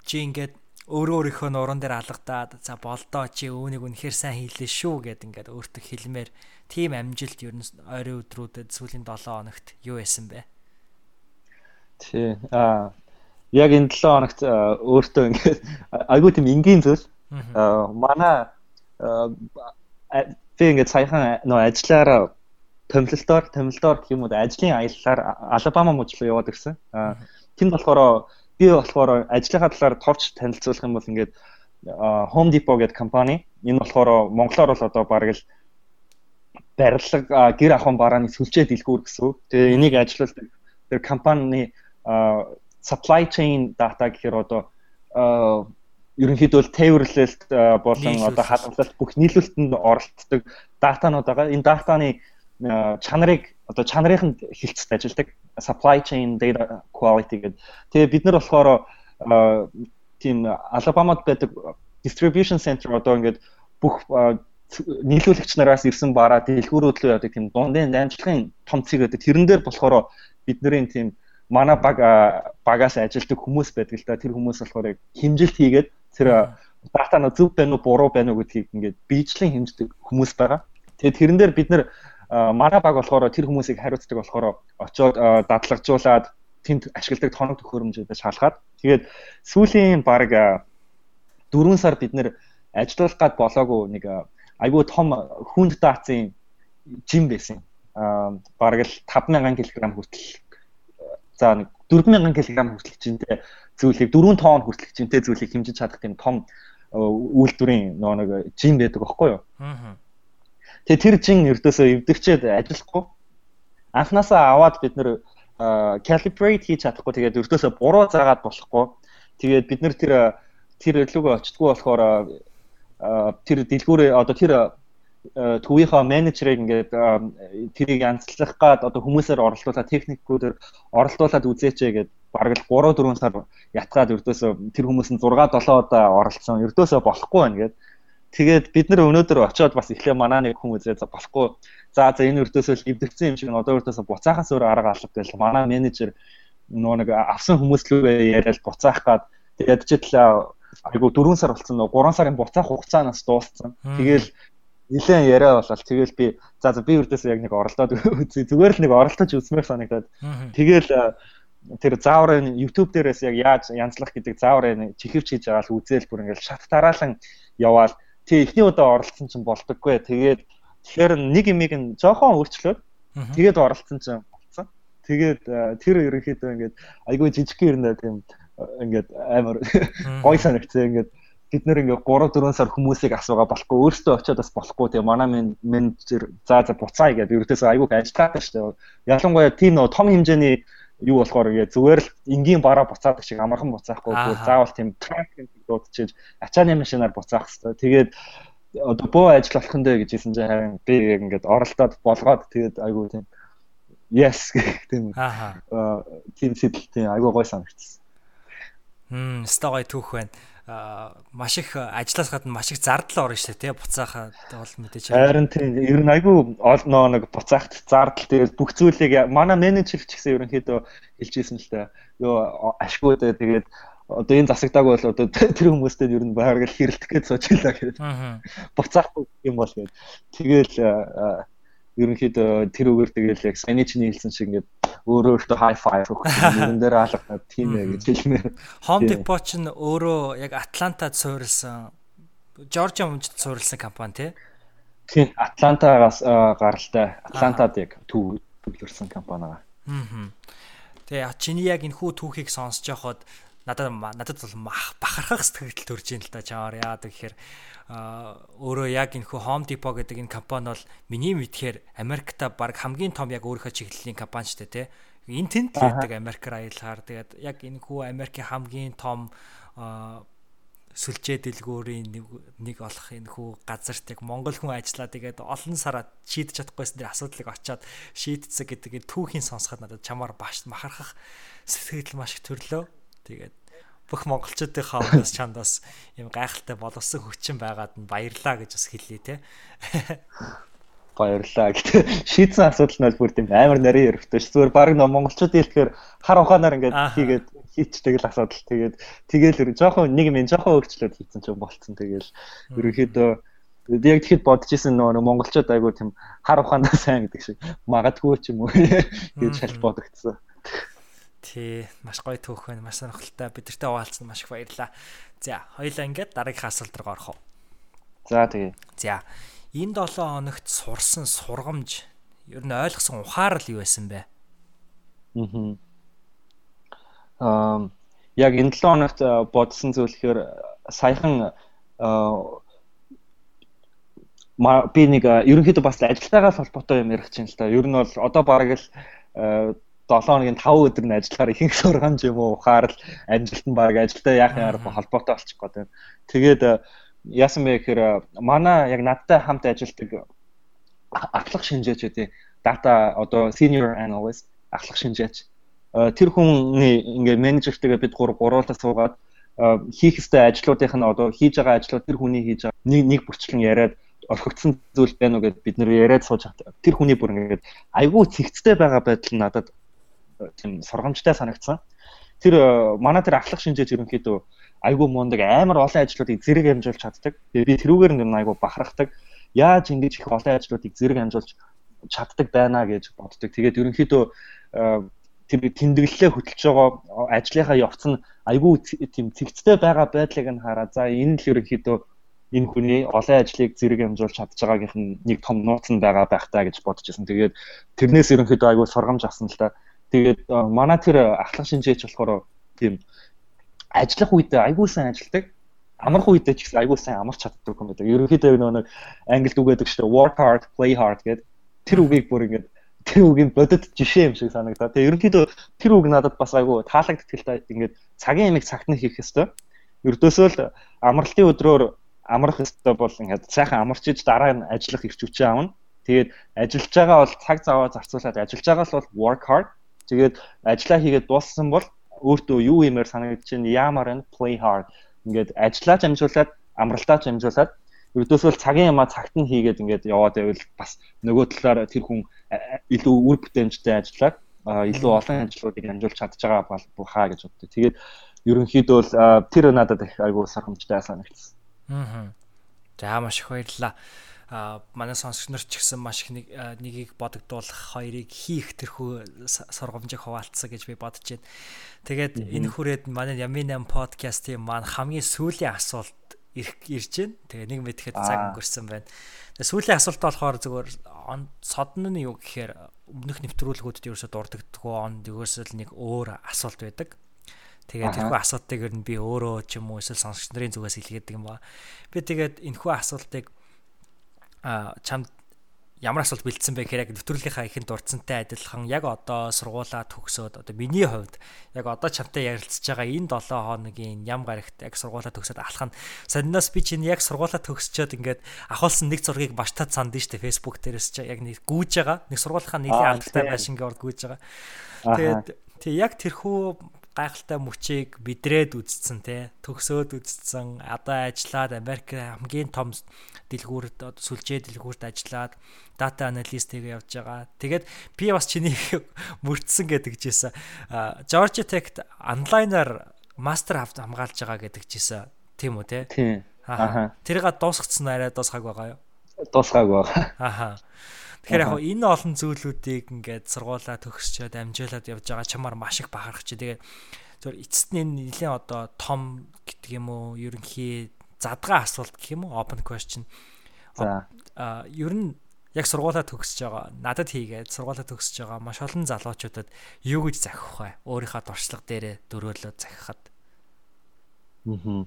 Speaker 1: Чи ингээд өөрөө өөрийнхөө нуруунд дээр алгадаад за болдоо чи үүнийг үнэхээр сайн хийлээ шүү гэд ингээд өөртөө хэлмээр тийм амжилт ер нь ойрын өдрүүдэд сүүлийн 7 хоногт юу байсан бэ?
Speaker 2: Тий. Аа яг энэ 7 хоногт өөртөө ингээд айгүй тийм энгийн зүйл. Аа манай би ингээд саяхан нөө ажиллаараа томилолтоор томилолтоор гэх юм уу ажлын аяллаар Алабама мужид руу яваад ирсэн. Аа тэнд болохоор би болохоор ажлынхаа талаар товч танилцуулах юм бол ингээд Home Depot гэдэг компани энэ болохоор монголоор бол одоо бараг л барилга гэр ахуйн барааны сүлжээ дэлгүүр гэсэн. Тэгээ энийг ажилладаг тэр компани supply chain data гэхээр одоо ерөнхийдөө тээвэрлэлт болон одоо хадгалалт бүх нийлүүлэлтэнд оролцдог датанууд байгаа. Энэ датаны чанарыг одоо чанарын хилцэд ажилладаг supply chain data quality гэдэг. Тэгээ бид нар болохоор тийм Алабамад байдаг distribution center одоо ингээд бүх нийлүүлэгч нараас ирсэн бараа дэлгүүрүүд рүү яадаг тийм дундын дамжлагын том цэг гэдэг. Тэрэн дээр болохоор бидний тийм манай баг багаас ажилтдаг хүмүүс байдаг л да. Тэр хүмүүс болохоор яг хэмжилт хийгээд тэр дата нь зөв байна уу буруу байна уу гэдгийг ингээд биечлэн хэмждэг хүмүүс байгаа. Тэгээд тэрэн дээр бид нэр манай баг болохоор тэр хүмүүсийг хариуцдаг болохоор очоод дадлагжуулаад тэнд ашигладаг тоног төхөөрөмжүүдээ шалгаад тэгээд сүүлийн баг 4 сар бид нэр ажиллах гад болоогүй нэг айгүй том хүнд даацын жим байсан. Аа бараг л 5000 кг хүртэл за нэг 4000 кг хүртэл жинтэй зүйлийг 4 тонн хүртэлх жинтэй зүйлийг хэмжиж чадах тийм том э, үйлдвэрийн нөгөө нэг жин байдаг байхгүй юу? Тэгээ тэр жин ердөөсөө эвдэгчээд ажиллахгүй. Анханасаа аваад бид нэр э, calibrate хийж чадахгүй тэгээд ердөөсөө буруу заагаад болохгүй. Тэгээд бид нэр тэр тэр рүүгээ очтгүй болохоор э, тэр дэлгүүрээ одоо тэр төвийнхөө менежерийг ингээд тэрийг янзлах гад одоо хүмүүсээр оролдуулаад техникүүдээр оролдуулаад үзээч гэгээд бараг л 3 4 сар ятгаад өрдөөсөө тэр хүмүүс нь 6 7 удаа оролцсон. Өрдөөсөө болохгүй байна гэд. Тэгээд бид нар өнөөдөр очиод бас эхлээ манаа нэг хүн үзээ болохгүй. За за энэ өрдөөсөө л эвдэгцэн юм шиг н одоо өрдөөсөө буцаахаас өөр арга алга гэж манаа менежер нөө нэг авсан хүмүүс л яриад буцаах гад тэгээд читэл айгу 4 сар болсон нөө 3 сарын буцаах хугацаанаас дууссан. Тэгээл нилээн яриа болол. Тэгэл би за за би үрдээс яг нэг оролдоод зүгээр л нэг оролдож үзмээр санагдаад. Тэгэл тэр зааврын YouTube дээрээс яг яаж янзлах гэдэг зааврын чихвч хийж байгаа л үзэл бүр ингээл шат тараалан яваал. Тий эхний удаа оролцсон чинь болдоггүй. Тэгээд тэгэхээр нэг имийг нь жоохон өөрчлөөд тэгээд оролцсон чинь болцсон. Тэгээд тэр ерөнхийдөө ингээд айгүй жижиг гэрнэ тийм ингээд амар гой санагцсан ингээд бид нэр ингээ 3 4 сар хүмүүсийг асуугаа болохгүй өөртөө очиод бас болохгүй тэгээ манай менежер за за буцаая гэдэг ердөөсөө айгүй ажиллаад шүү дээ. Ялангуяа тийм нөө том хэмжээний юу болохоор ингээ зүгээр л энгийн бараа буцаадаг шиг амархан буцаахгүй заавал тийм трак дуудчихж ачааны машинаар буцаах хэрэгтэй. Тэгээд одоо боо ажил болох дээ гэж хэлсэн чинь харин би ингээд оролдоод болгоод тэгээд айгүй тийм yes гэх тийм аа тийм сэтэл тийм айгүй гой санагдсан.
Speaker 1: Хм, стогой түүх байна маш их ажлаас гадна маш их зардал орно шүү дээ тий буцаахад бол мэдээж
Speaker 2: харин тийм ер нь айгүй нөө нэг буцаахт зардал тэгээд бүх зүйлийг манай менежер ч гэсэн ерөнхийдөө хэлжсэн л та. Ёо ашгүй дээ тэгээд одоо энэ засагдааг бол одоо тэр хүмүүстэй ер нь байрал хэрэлдэх гэж суучлаа гэдэг буцаахгүй юм бол тэгээд тэгэл ерөнхийдөө тэр үгээр тэгэл яг саний чиний хэлсэн шиг ингээд өөрөө өөртөө хай файв юм дээр алгадаад тийм ээ гэж хэлмээр.
Speaker 1: Home Depot ч өөрөө яг Атлантад суурилсан Жоржиа мужид суурилсан компани тий.
Speaker 2: Тийм Атлантагаас гаралтай. Атлантад яг төвлөрсөн компани байгаа.
Speaker 1: Аа. Тэгээ чиний яг энэ хүү түүхийг сонсож байхад надад надад бол бахархах сэтгэл төрж ийн л да чамаар яадаг гэхээр өөрөө яг энэ хөө Home Depot гэдэг энэ компани бол миний мэдхээр Америкта баг хамгийн том яг өөрийнхөө чиглэлийн компани ч тэ. Энэ тэнд л байдаг Америкаар аялахаар. Тэгээд яг энэ хүү Америкийн хамгийн том сүлжээ дэлгүүрийн нэг нэг олох энэ хүү газарт яг монгол хүн ажиллаа тэгээд олон сараа шийдэж чадахгүйсэн тэр асуудлыг очиод шийдцэг гэдэг энэ түүхийн сонсоход надад чамаар баш махархах сэтгэл маш их төрлөө. Тэгээд бүх монголчуудын хаанаас чамдаас юм гайхалтай боловсон хүчин байгаад нь баярлаа гэж бас хэллээ те.
Speaker 2: Баярлаа гэдэг. Шийдсэн асуудал нь бүр тийм амар нарийн өрөвтэй ш. Зүгээр баг нөө монголчууд хэлэхээр хар ухаанаар ингээд хийгээд хийчдэг л асуудал. Тэгээд тэгээл жоохон нэг юм жоохон өөрчлөлт хийсэн ч болцсон. Тэгээл ерөнхийдөө яг тэгэхэд бодож исэн нөгөө монголчууд айгу тийм хар ухаанаа сайн гэдэг шиг магадгүй ч юм уу гэж шалж бодогдсон.
Speaker 1: Тий, маш гоё түүх байна. Маш сонирхолтой. Бидэртээ хуваалцсан маш их баярлалаа. За, хоёлаа ингээд дараагийн асуулт руу орох уу?
Speaker 2: За, тэгээ.
Speaker 1: За, энэ 7 хоногт сурсан сургамж ер нь ойлгосон ухаарл юу байсан бэ?
Speaker 2: Аа. Яг энэ 7 хоногт бодсон зүйл гэхээр саяхан би нэг ерөнхийдөө бас ажилтайгаа холбоотой юм ярих чинь л та. Ер нь бол одоо бараг л 7 хоногийн 5 өдөр нь ажиллахаар ихэнх сургамж юм уу ухаар л амжилт нь баг ажилдаа яах юм арга холбоотой болчих гээд байна. Тэгээд э, яасан бэ гэхээр э, манай яг надтай хамт ажилладаг ахлах шинжээч үү дата одоо senior analyst ахлах шинжээч э, тэр хүний ингээ менежертэйгээ бид гур гуруулаа суугаад хийх ёстой ажлуудынх нь одоо хийж байгаа ажлууд тэр хүний хийж байгаа нэг нэг бүрчлэн яриад орхигдсон зүйл байна уу гэд бид нэр яриад сууж байгаа. Тэр хүний бүр ингээд айгүй цэгцтэй байгаа байдал надад тийм сургамжтай санагдсан. Тэр э, манай тэр ахлах шинжээч ерөнхийдөө айгүй мундаг амар олон ажлуудыг зэрэг амжуулж чаддаг. Би тэрүүгээр нь айгүй бахархдаг. Яаж ингэж их олон ажлуудыг зэрэг амжуулж чаддаг байна гэж боддог. Тэгээд ерөнхийдөө э, тэр тэмдэглэлээ хөтлөж байгаа ажлынхаа явц нь айгүй тийм цэгцтэй байгаа байдлыг нь хараа. За энэ л ерөнхийдөө энэ хүний олон ажлыг зэрэг амжуулж чадж байгаагийнх нь нэг том нууц нь байгаа байх таа гэж бодож байсан. Тэгээд тэрнээс ерөнхийдөө айгүй сургамж авсан л да. Тэгээд манай тэр ахлах шинжээч болохоор тийм ажиллах үедээ айгүй сайн ажилдаг. Амарх үедээ ч гэсэн айгүй сайн амарч чаддаг юм байдаг. Ерөнхийдөө нэг англид үгээдэг шүү дээ. Work hard, play hard гэдэг. Тэр үгийг бүр ингээд тэр үгийн бодит жишээ юм шиг санагдаа. Тэгээ ерөнхийдөө тэр үг надад бас айгүй таалагддаг л та ингээд цагийн ямиг цагт нь хийх ёстой. Ердөөсөө л амралтын өдрөөр амрах ёстой бол ингээд сайхан амарч иж дараа нь ажиллах ирч хүчээ аавна. Тэгээд ажиллаж байгаа бол цаг заваа зарцуулаад ажиллаж байгаа бол work hard Тэгээд ажиллаа хийгээд дууссан бол өөртөө юу юмэр санагдаж чинь яамаар нь play hard. Ингээд ажиллаач амжуулаад амралтаач амжуулаад ердөөсөө цагийн ямаа цагт нь хийгээд ингээд яваад байвал бас нөгөө талаар тэр хүн илүү үр бүтээмжтэй ажиллаад илүү олон ажлуудыг амжуулж чадж байгаа бол хаа гэж боддог. Тэгээд ерөнхийдөө л тэр надад их айгүй сархамжтай санагдсан.
Speaker 1: Аа. За маш их баярлалаа манай сонсогч нар ч гэсэн маш их нэгийг бодогдуулах хоёрыг хийх тэрхүү сургамжийг хуваалцсан гэж би бодож байна. Тэгээд энэ хүрээд манай Ямин 8 подкастын маань хамгийн сүүлийн асуулт ирж байна. Тэгээ нэг мэдэхэд цаг өнгөрсөн байна. Тэгээ сүүлийн асуулт болохоор зөвхөн содн нь юу гэхээр өмнөх нэвтрүүлгүүдэд ерөөсө дурддаггүй онд ерөөсөө л нэг өөр асуулт байдаг. Тэгээд тэрхүү асуултыг ер нь би өөрөө ч юм уу эсвэл сонсогч нарын зүгээс хэлгээд юм ба. Би тэгээд энэхүү асуултыг чамд ямар асуулт бэлдсэн бэ гэхээр яг нэвтрүүлгийнхаа ихэнд дурдсантай адилхан яг одоо сургуулаа төгсөөд одоо миний хувьд яг одоо чамтай ярилцж байгаа энэ 7 хоногийн ям гарагт яг сургуулаа төгсөөд алах нь. Санднаас би чинь яг сургуулаа төгсчөөд ингээд ахуулсан нэг зургийг баштад санд штэ фэйсбુક дээрээс чи яг нэг гүүж байгаа. Нэг сургуулийнхаа нийлээ алдартай байшингийн урд гүүж байгаа. Тэгээд тэг яг тэрхүү гайхалтай мөчийг бидрээд үзсэн те төгсөөд үзсэн одоо ажиллаад Америк хамгийн том дэлгүүрт сүлжээ дэлгүүрт ажиллаад дата аналист хийгээ явж байгаа. Тэгээд би бас чиний мөрдсөн гэдэг жийсэн. Georgia Tech онлайнаар мастер хамгаалж байгаа гэдэг жийсэн. Тийм үү те?
Speaker 2: Тийм.
Speaker 1: Аа. Тэрийг дуусгацсан арай дуусгааг байгаа юу?
Speaker 2: Дуусгааг байгаа.
Speaker 1: Ахаа. Тэгэхээр яг энэ олон зүйлүүдийг ингээд сургуулаа төгсчөөд амжуулаад явж байгаа чамаар маш их бахарх чи. Тэгээ зөв эцэст нь нэлээд одоо том гэдэг юм уу ерөнхий задгаа асуулт гэх юм уу open question.
Speaker 2: За.
Speaker 1: А ер нь яг сургуулаа төгсөж байгаа надад хийгээд сургуулаа төгсөж байгаа маш олон залуучуудад юу гэж захих вэ? Өөрийнхөө дуршлаг дээрээ дөрөөлөө захихад.
Speaker 2: Аа.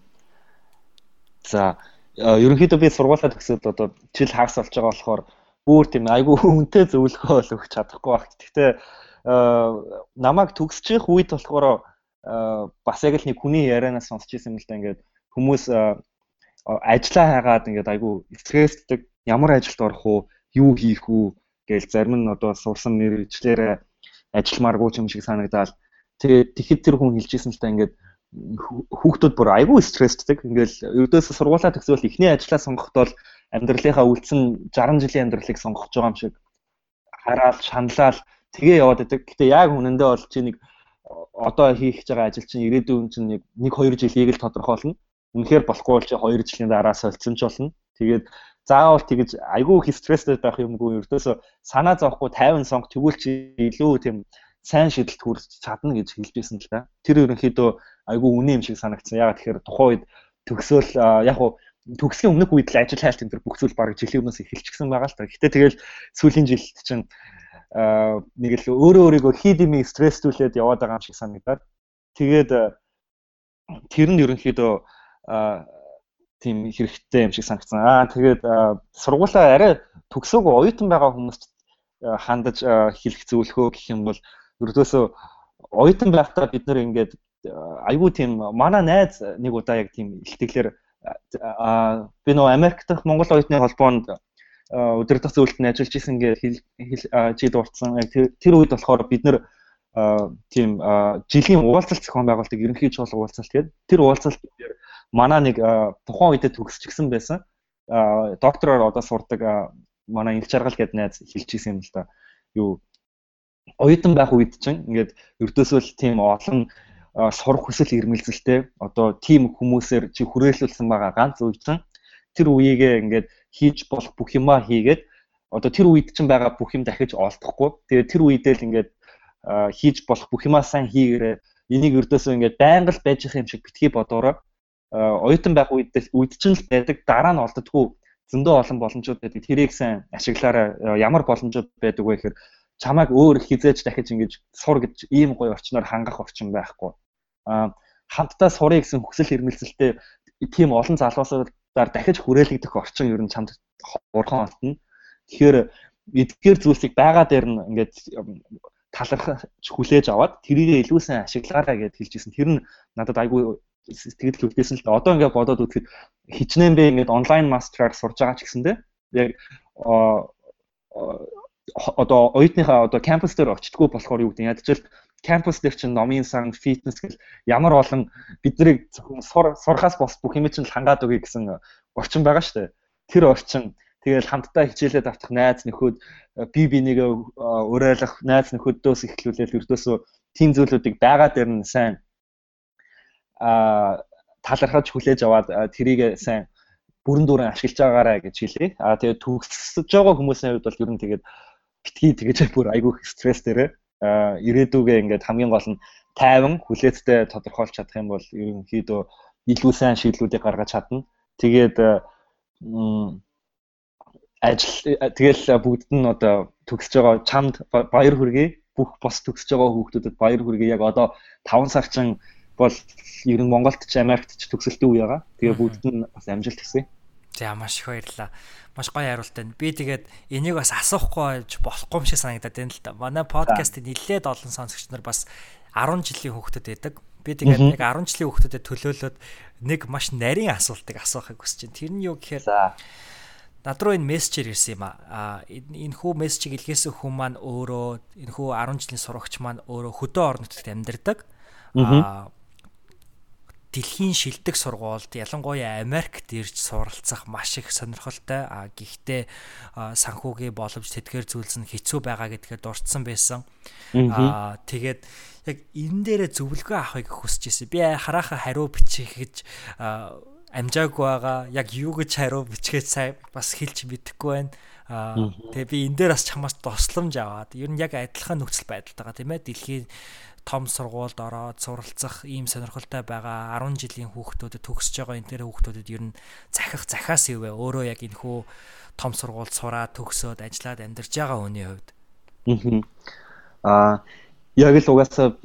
Speaker 2: За ерөнхийдөө би сургуулаа төгсөөд одоо жил хагас болж байгаа болохоор бүр тийм айгүй хүнтэй зөвлөгөө бол өгч чадахгүй баг. Гэхдээ намайг төгсчих үед болохоор бас яг л нэг хүний ярианаас сонсч ирсэн юм л да ингээд хүмүүс ажиллаа хагаад ингээд айгүй стресстэй ямар ажилд орох уу юу хийх үү гээл зарим нь одоо сурсан мэрэгчлэрээ ажилмааргүй юм шиг санагдаад тэгээ тэгэхэд тэр хүн хэлжсэн л та ингээд хүүхдүүд бүр айгүй стресстэй ингээл ердөөсө сургуулаа төгсөөл эхний ажлаа сонгоход бол амьдралынхаа үлдсэн 60 жилийн амьдралыг сонгож байгаа юм шиг хараал шаналал тэгээ яваад байдаг. Гэтэ яг үнэндээ бол чи нэг одоо хийх гэж байгаа ажил чинь ирээдүйн чинь нэг 1 2 жилийг л тодорхойлно. Үнэхээр болохгүй бол чи 2 жилийн дараа солилцсон ч болно. Тэгээд заавал тэгэж айгүй их стресстэй байх юмгүй ердөөсө санаа зовхгүй 50 сонг тэгвэл чи илүү тийм сайн шийдэлт хүрч чадна гэж хэлж байсан л да. Тэр ерөнхийдөө айгүй үнэ юм шиг санагдсан. Ягаад тэгэхээр тухайн үед төгсөөл яг уу төгсгийн өмнөх үед л ажил хайлт энэ төр бүх зүйл бараг жилийн өмнөөс эхэлчихсэн байгаа л та. Гэтэ тэгэл сүүлийн жилд чинь нэг л өөрөө өөрийгөө хийдимийн стресстүүлээд яваад байгаа юм шиг санагдаад тэгээд тэр нь ерөнхийдөө тийм хэрэгтэй юм шиг санагдсан. Аа тэгээд сургуулаа арай төгсөөгүй оюутан байгаа хүмүүст хандаж хэлэх зөвлөхөө гэх юм бол ердөөсөө оюутан байхдаа бид нэр ингээд айгүй тийм манай найз нэг удаа яг тийм илтгэлээр би нөө Америк дахь Монгол оюутны холбоонд өдөр дах зөвлөлтөнд ажиллаж исэн гэж чи дурдсан. Тэр үед болохоор бид нэр тийм жилийн уулзалт зохион байгуулдаг ерөнхий чухал уулзалт гэдэг. Тэр уулзалт дээр манай нэг тухайн үедээ төгсчихсэн байсан. Доктороор одоо сурдаг манай Илж Жаргал гэдэг найз хэлж исэн юм л да. Юу оюутан байх үед чинь ингээд өрдөөсөл тийм олон сурах хүсэл эрмэлзэлтэй одоо тийм хүмүүсээр чи хүрээлүүлсэн байгаа ганц үе чинь тэр үеигээ ингээд хийж болох бүх юмаа хийгээд одоо тэр үед чинь байгаа бүх юм дахиж олдохгүй. Тэгээд тэр үедээ л ингээд хийж болох бүх юмаа сайн хийгээрээ энийг өрдөөсөө ингээд байнга л байж байгаа юм шиг битгий бодоорой. Оюутан байх үед үед чинь л байдаг дараа нь олддоггүй зөндөө олон боломжууд байдаг. Тэрийг сайн ашиглаарай. Ямар боломжууд байдаг вэ гэхээр чамайг өөр хизээж дахиж ингэж сур гэж ийм гоё орчноор хангах орчин байхгүй хамтдаа сурыг гэсэн хүсэл эрмэлзэлтэй тийм олон залуусуудаар дахиж хүрээлэгдэх орчин ер нь чамд хурхан олтно. Тэгэхээр эдгээр зүйлсийг байгаа дээр нь ингээд талархаж хүлээж аваад тэрийг илүү сайн ашиглаарай гэж хэлжсэн. Тэр нь надад айгүй сэтгэл хөдлөсөн л да. Одоо ингээд бодоод үзэхэд хичнээн бэ ингээд онлайн мастераар сурж байгаа ч гэсэндээ яг одоо оюутныхаа одоо кампус дээр очтгүй болохоор юу гэдэг ядчил кампус дээр чинь номын сан, фитнес гэл ямар олон биднийг зөвхөн сурхаас бос бүх юм чинь хангаад өгье гэсэн орчин байгаа шүү дээ. Тэр орчин тэгэл хамтдаа хичээлээд авчих найз нөхөд би бинийгээ уриалах найз нөхөдөөс эхлүүлээд өрдөөсөө тийм зүйлүүдийг байгаа дээр нь сайн а талархаж хүлээж аваад тэрийг сайн бүрэн дүүрэн ашиглаж байгаарай гэж хэлье. А тэгээд төгсөж байгаа хүмүүсийн хувьд бол ер нь тэгээд битгий тэгэж бүр айгүй стресс дээрээ ирээдүгээ ингээд хамгийн гол нь тайван хүлээцтэй тодорхойлж чадах юм бол ерөнхийдөө илүү сайн шийдлүүдийг гаргаж чадна. Тэгээд ажил тэгэл бүгд нь одоо төгсөж байгаа чамд баяр хүргэе. Бүх бос төгсөж байгаа хүүхдүүдэд баяр хүргэе. Яг одоо 5 сарчин бол ер нь Монголд ч Америкт ч төгсөлтийн үе байгаа. Тэгээ бүгд нь бас амжилт хүсье.
Speaker 1: За маш их баярлалаа. Маш гоё хариулт байна. Би тэгээд энийг бас асуухгүй байж болохгүй юм шиг санагдаад байна л да. Манай подкастыг нэлээд олон сонсогч нар бас 10 жилийн хүүхдүүд байдаг. Би тэгээд яг 10 жилийн хүүхдүүдэд төлөөлөөд нэг маш нарийн асуултыг асуухыг хүсэж байна. Тэр нь юу гэхээр над руу энэ мессежээр ирсэн юм аа. Энэ хүү мессежийг илгээсэн хүн маань өөрөө энэ хүү 10 жилийн сурагч маань өөрөө хөдөө нутагт амьдардаг. Аа дэлхийн шилдэг сургуульд ялангуяа Америкт ирж суралцах маш их сонирхолтой. А гэхдээ санхүүгийн боломж тэтгэр зүйлс нь хэцүү байгаа гэдгээр дурдсан байсан. Аа тэгээд яг энэ дээрээ зөвлөгөө авахыг хүсэж ирсэн. Би хараахан хариу бичих гэж амжаагүй байгаа. Яг юу гэж хариу бичгээд сайн бас хэлж мэдэхгүй байна. Аа тэгээ би энэ дээр бас чамаас тусламж аваад ер нь яг адилхан нөхцөл байдалтайгаа тийм ээ дэлхийн том сургуульд ороод суралцах ийм сонирхолтой байгаа 10 жилийн хүүхдүүдэд төгсөж байгаа энэ төр хүүхдүүдэд ер нь захих захаас юу вэ? Өөрөө яг энэ хүү том сургуульд сураад төгсөөд ажиллаад амьдарч байгаа хүний хувьд.
Speaker 2: Аа яг л угаасаа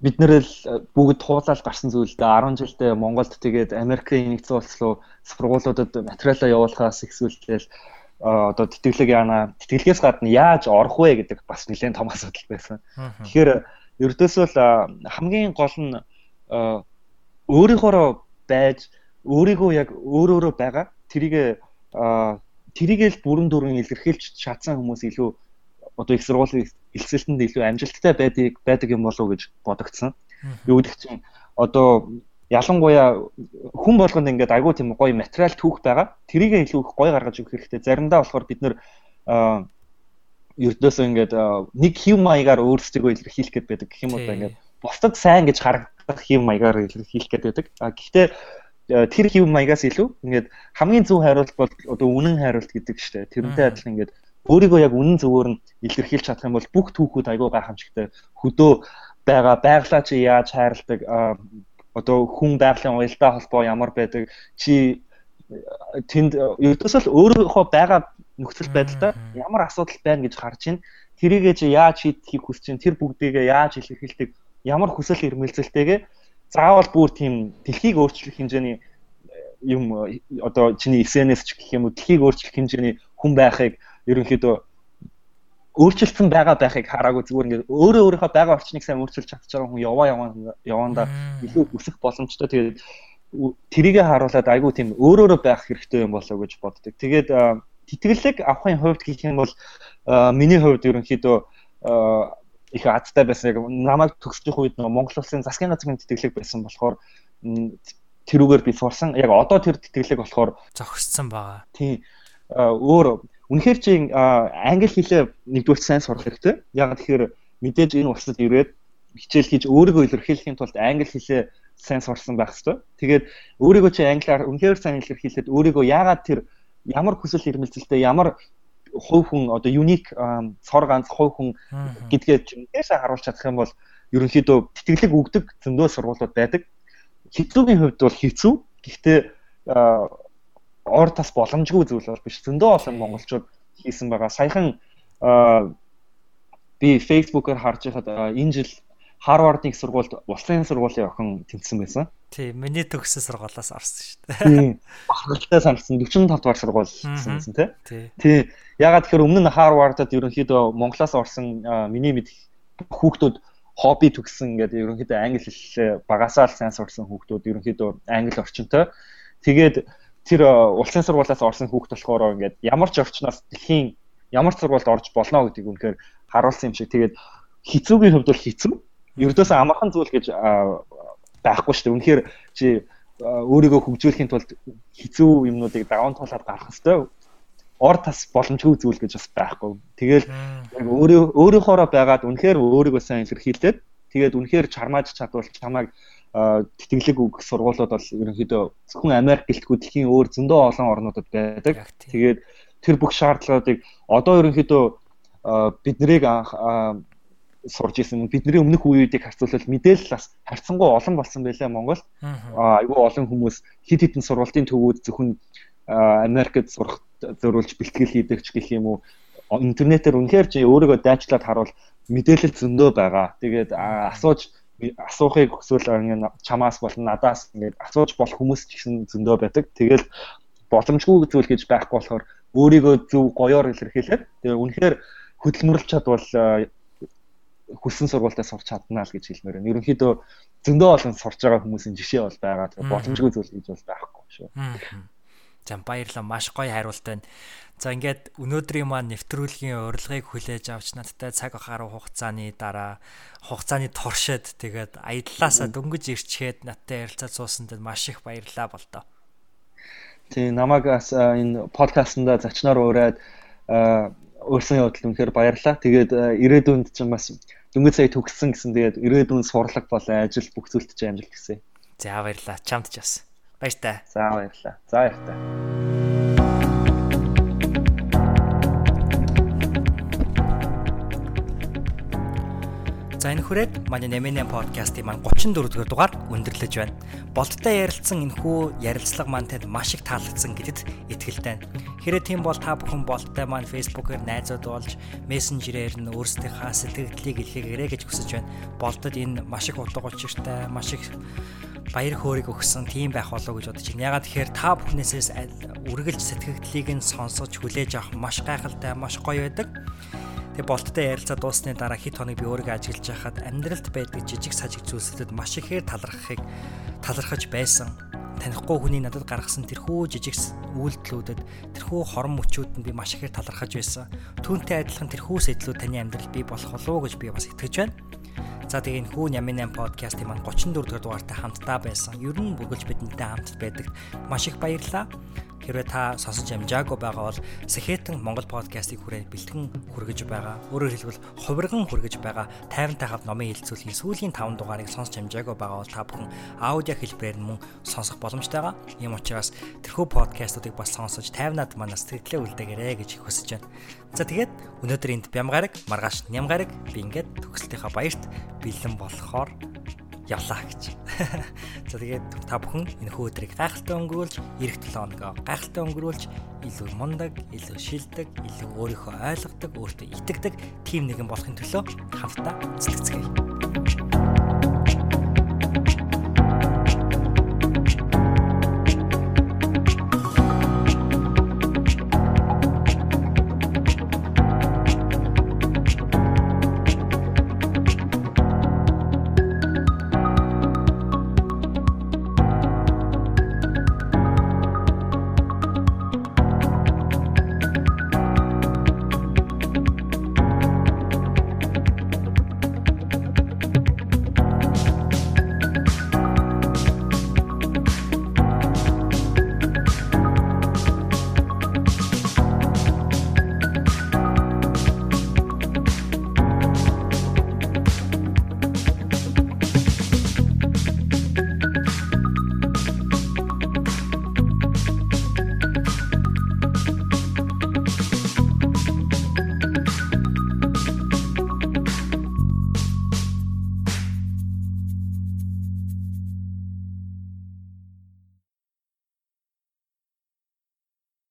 Speaker 2: бид нэр л бүгд туулаад гарсан зүйл дээ 10 жилдээ Монголд тэгээд Америкийн нэгдсэн улс руу сургуулиудад материалаа явуулахаас ихсүүлтэл одоо тэтгэлэг яана тэтгэлгээс гадна яаж орох вэ гэдэг бас нэлээд том асуудал байсан. Тэгэхээр ердөөсөө л хамгийн гол нь өөрийнхоороо байж өөрийгөө яг өөр өөрөө байгаа тэрийг тэрийгэл бүрэн дүрэн илэрхийлж чадсан хүмүүс илүү одоо их сургуулийн элсэлтэнд илүү амжилттай байдаг байдаг юм болов уу гэж бодогдсон. Юу гэдэг чинь одоо ялангуяа хүн болгонд ингээд айгүй тийм гоё материал түүх байгаа. Тэрийг илүү их гоё гаргаж өгөх хэрэгтэй. Заримдаа болохоор бид нэр ердөөсөө ингээд нэг хэв маягаар өөрсдөө илэрхийлэх гээд байдаг. Гэх юм уу ингээд бусдад сайн гэж харагдах хэв маягаар илэрхийлэх гээд байдаг. А гэхдээ тэр хэв маягаас илүү ингээд хамгийн зөв хариулт бол одоо үнэн хариулт гэдэг штэ. Тэрнтэй адилхан ингээд өөрийгөө яг үнэн зөвөөр нь илэрхийлж чадах юм бол бүх түүхүүд айгүй гайхамшигтай хөдөө байгаа байглаа чи яаж хайрладаг? Одоо хүн байгалийн уялдаа холбоо ямар байдаг? Чи тэнд ердөөсөө л өөрийнхөө байгаа нөхцөл байдалтай ямар асуудал байна гэж харж байна. Тэрийгээ чи яаж шийдэхийг хүсэж байна. Тэр бүгдийгээ яаж илэрхийлдэг ямар хүсэл эрмэлзэлтэйгээ заавал бүр тийм дэлхийг өөрчлөх хэмжээний юм одоо чиний SNS ч гэх юм уу дэлхийг өөрчлөх хэмжээний хүн байхыг ерөнхийдөө өөрчлөлтсөн байгаа байхыг хараагүй зүгээр ингээд өөрөө өөрийнхөө байгаа орчныг сайн өөрчилж чадчих байгаа хүн яваа яваа явандаа илүү өсөх боломжтой тэгээд тэрийгэ харуулад айгүй тийм өөрөөрөө байх хэрэгтэй юм болоо гэж боддог. Тэгээд тэтгэлэг авахын хувьд гэх юм бол миний хувьд ерөнхийдөө их азтай байсан яг намайг төгсөх үед нөгөө Монгол улсын засгийн газрын тэтгэлэг байсан болохоор тэрүүгээр би сурсан. Яг одоо тэр тэтгэлэг болохоор
Speaker 1: зогссон байгаа.
Speaker 2: Тийм. Өөр үнэхээр чи англи хэлээ нэгдүгээр сайн сурах хэрэгтэй. Яг тэгэхээр мэдээж энэ улсад ирээд хичээл хийж өөрийгөө илэрхийлэхийн тулд англи хэлээ сайн сурсан байх хэрэгтэй. Тэгээд өөрийгөө чи англиар үнэхээр сайн илэрхийлээд өөрийгөө яагаад тэр ямар хүсэл эрмэлзэлтэй ямар хувь хүн одоо юник цор ганц хувь хүн гэдгээ чинээсээ харуулж чадах юм бол ерөнхийдөө тэтгэлэг өгдөг зөндөө сургуулиуд байдаг. Хэцүүгийн хувьд бол хэцүү. Гэхдээ ор тас боломжгүй зүйл бол биш. Зөндөө олон монголчууд хийсэн байгаа. Саяхан би Facebook-оор харж байхад энэ жил Их сургуульд улсын сургуулийн охин тэмцсэн байсан.
Speaker 1: Тийм, миний төгссөн сургуулиас орсон шүү
Speaker 2: дээ. Тийм. Бахархалтай санагдсан 45 дугаар сургууль гэсэн тий. Тий. Ягаад тэгэхээр өмнө нь Харвардад ерөнхийдөө Монголоос орсон миний мэд хүүхдүүд хобби төгссөн гэдэг ерөнхийдөө англи хэл багасаа л сайн сурсан хүүхдүүд ерөнхийдөө англи орчинтой. Тэгээд тэр улсын сургуулиас орсон хүүхд болохоор ингээд ямар ч орчноос дэлхийн ямар ч сургуульд орж болно гэдгийг үнэхээр харуулсан юм шиг. Тэгээд хэцүүгийн хувьд бол хэцүү ердөөсөө амархан зүйл гэж байхгүй шүү дээ. Үнэхээр чи өөрийгөө хөгжүүлэхийн тулд хэцүү юмнуудыг даван туулаад гарах хэвээр ор тас боломжгүй зүйл гэж бас байхгүй. Тэгэл яг өөрөө өөрийнхоороо байгаад үнэхээр өөрийгөө сайн илэрхийлээд тэгээд үнэхээр чармааж чадвал чамайг тэтгэлэг өгөх сургуулиуд бол ерөнхийдөө зөвхөн Америк гэлтгүй дэлхийн өөр зөндөө олон орнуудад байдаг. Тэгээд тэр бүх шаардлагуудыг одоо ерөнхийдөө бид нарыг сурж исэн. Бидний өмнөх үеүүдийг харьцуулбал мэдээлэл бас харьцангуй олон болсон байлаа Монгол. Айгүй олон хүмүүс хид хідэн сургалтын төвүүд зөвхөн Америкт сурах зориулж бэлтгэл хийдэг ч гэх юм уу. Интернетээр үнэхээр чи өөрийгөө дайчлаад харуул мэдээлэл зөндөө байгаа. Тэгээд асууж асуухыг хүсвэл чамаас болон надаас ингээд асууж болох хүмүүс ч гэсэн зөндөө байдаг. Тэгэл боломжгүй зүйл гэж байхгүй болохоор өөрийгөө зөв гоёор илэрхийлээд тэгээ үнэхээр хөдөлмөрлж чадвал хүссэн сургуультаа сурч чадна л гэж хэлмээр байна. Ерөнхийдөө зөндөө олон сурч байгаа хүмүүсийн жишээ бол байгаа. Боломжгүй зүйл гэж бол байхгүй шүү.
Speaker 1: За баярлалаа. Маш гоё хариулт байна. За ингээд өнөөдрийн маань нэвтрүүлгийн урилгыг хүлээж авч надтай цаг гаруй хугацааны дараа хугацааны торшид тэгээд аяллаасаа дөнгөж ирчгээд надтай ярилцаад суусанд маш их баярлалаа болдоо.
Speaker 2: Тий намайг энэ подкастнда зочноор ураад өөрсөн явдал үнэхээр баярлалаа. Тэгээд ирээдүйнд ч бас дөнгөж сая төгссөн гэсэн тэгээд ирээдүйн сурлаг болон ажил бүх зүйлд ч амжилт хүсье.
Speaker 1: За баярлалаа. Чамд ч бас. Баяртай.
Speaker 2: За баярлалаа. За баяртай.
Speaker 1: За энэ хүрээд манай Нэмэнэ подкастын маань 34 дугаар дугаар өндөрлөж байна. Болттой ярилцсан энэхүү ярилцлага маань танд маш их таалагдсан гэдэгт итгэлтэй байна. Хэрэг тийм бол та бүхэн болттой маань Facebook-ээр найзууд болж мессенжерээр нь өөрсдийнхээ сэтгэлдлийг илгээгээрэй гэж хүсэж байна. Болтод энэ маш их утга учиртай, маш их баяр хөөргийг өгсөн тийм байх болов гэж бодож байна. Ягаад тэгэхээр та бүхнээсээс үргэлж сэтгэгдлийг нь сонсож хүлээж авах маш гайхалтай, маш гоё байдаг. Тэгээ болттой ярилцаа дууссаны дараа хэд хоног би өөрийгөө ажиглаж байхад амьдралд байдаг жижиг сажиг зүйлсүүдэд маш ихээр талархахыг талархаж байсан. Танихгүй хүний надад гаргасан тэрхүү жижиг үйлдэлүүдэд тэрхүү хорон мөчүүдэд би маш ихээр талархаж байсан. Түүнтэй адилхан тэрхүү сэтлүүд таны амьдрал бий болох болов уу гэж би бас итгэж байна. За тэгээ энэ хүү Нямын 8 подкастын маань 34 дугаар дугаартай хамтдаа байсан. Ер нь бүгэлж бидэнтэй хамт байдаг. Маш их баярлалаа. Хэрвээ та сонсож амжаагүй байгаа бол Сэхэтэн Монгол подкастыг хүрээ бэлтгэн хүргэж байгаа. Өөрөөр хэлбэл хувирган хүргэж байгаа 50-тай хав номын хилцүүлгийн сүүлийн 5 дугаарыг сонсож амжаагүй байгаа бол та бүхэн аудио хэлбэрээр мөн сонсох боломжтой байгаа. Ийм учраас тэрхүү подкастуудыг бас сонсож 50-над манаас сэтгэлээ үлдээгээрэй гэж хүсэж байна. За тэгээд өнөөдөр энд Бямгараг, Маргааш Нямгараг би ингээд төгсөлтийнхаа баярт бэлэн болохоор явлаа гэж. За тэгээд та бүхэн энэ хөөдрийг гайхалтай өнгөрүүлж, эх 7 хоногоо гайхалтай өнгөрүүлж, илүү мундаг, илүү шилдэг, илүү өөрийгөө ойлгодог, өөртөө итгэдэг тим нэгэн болохын төлөө хамтдаа зүтгэцгээе.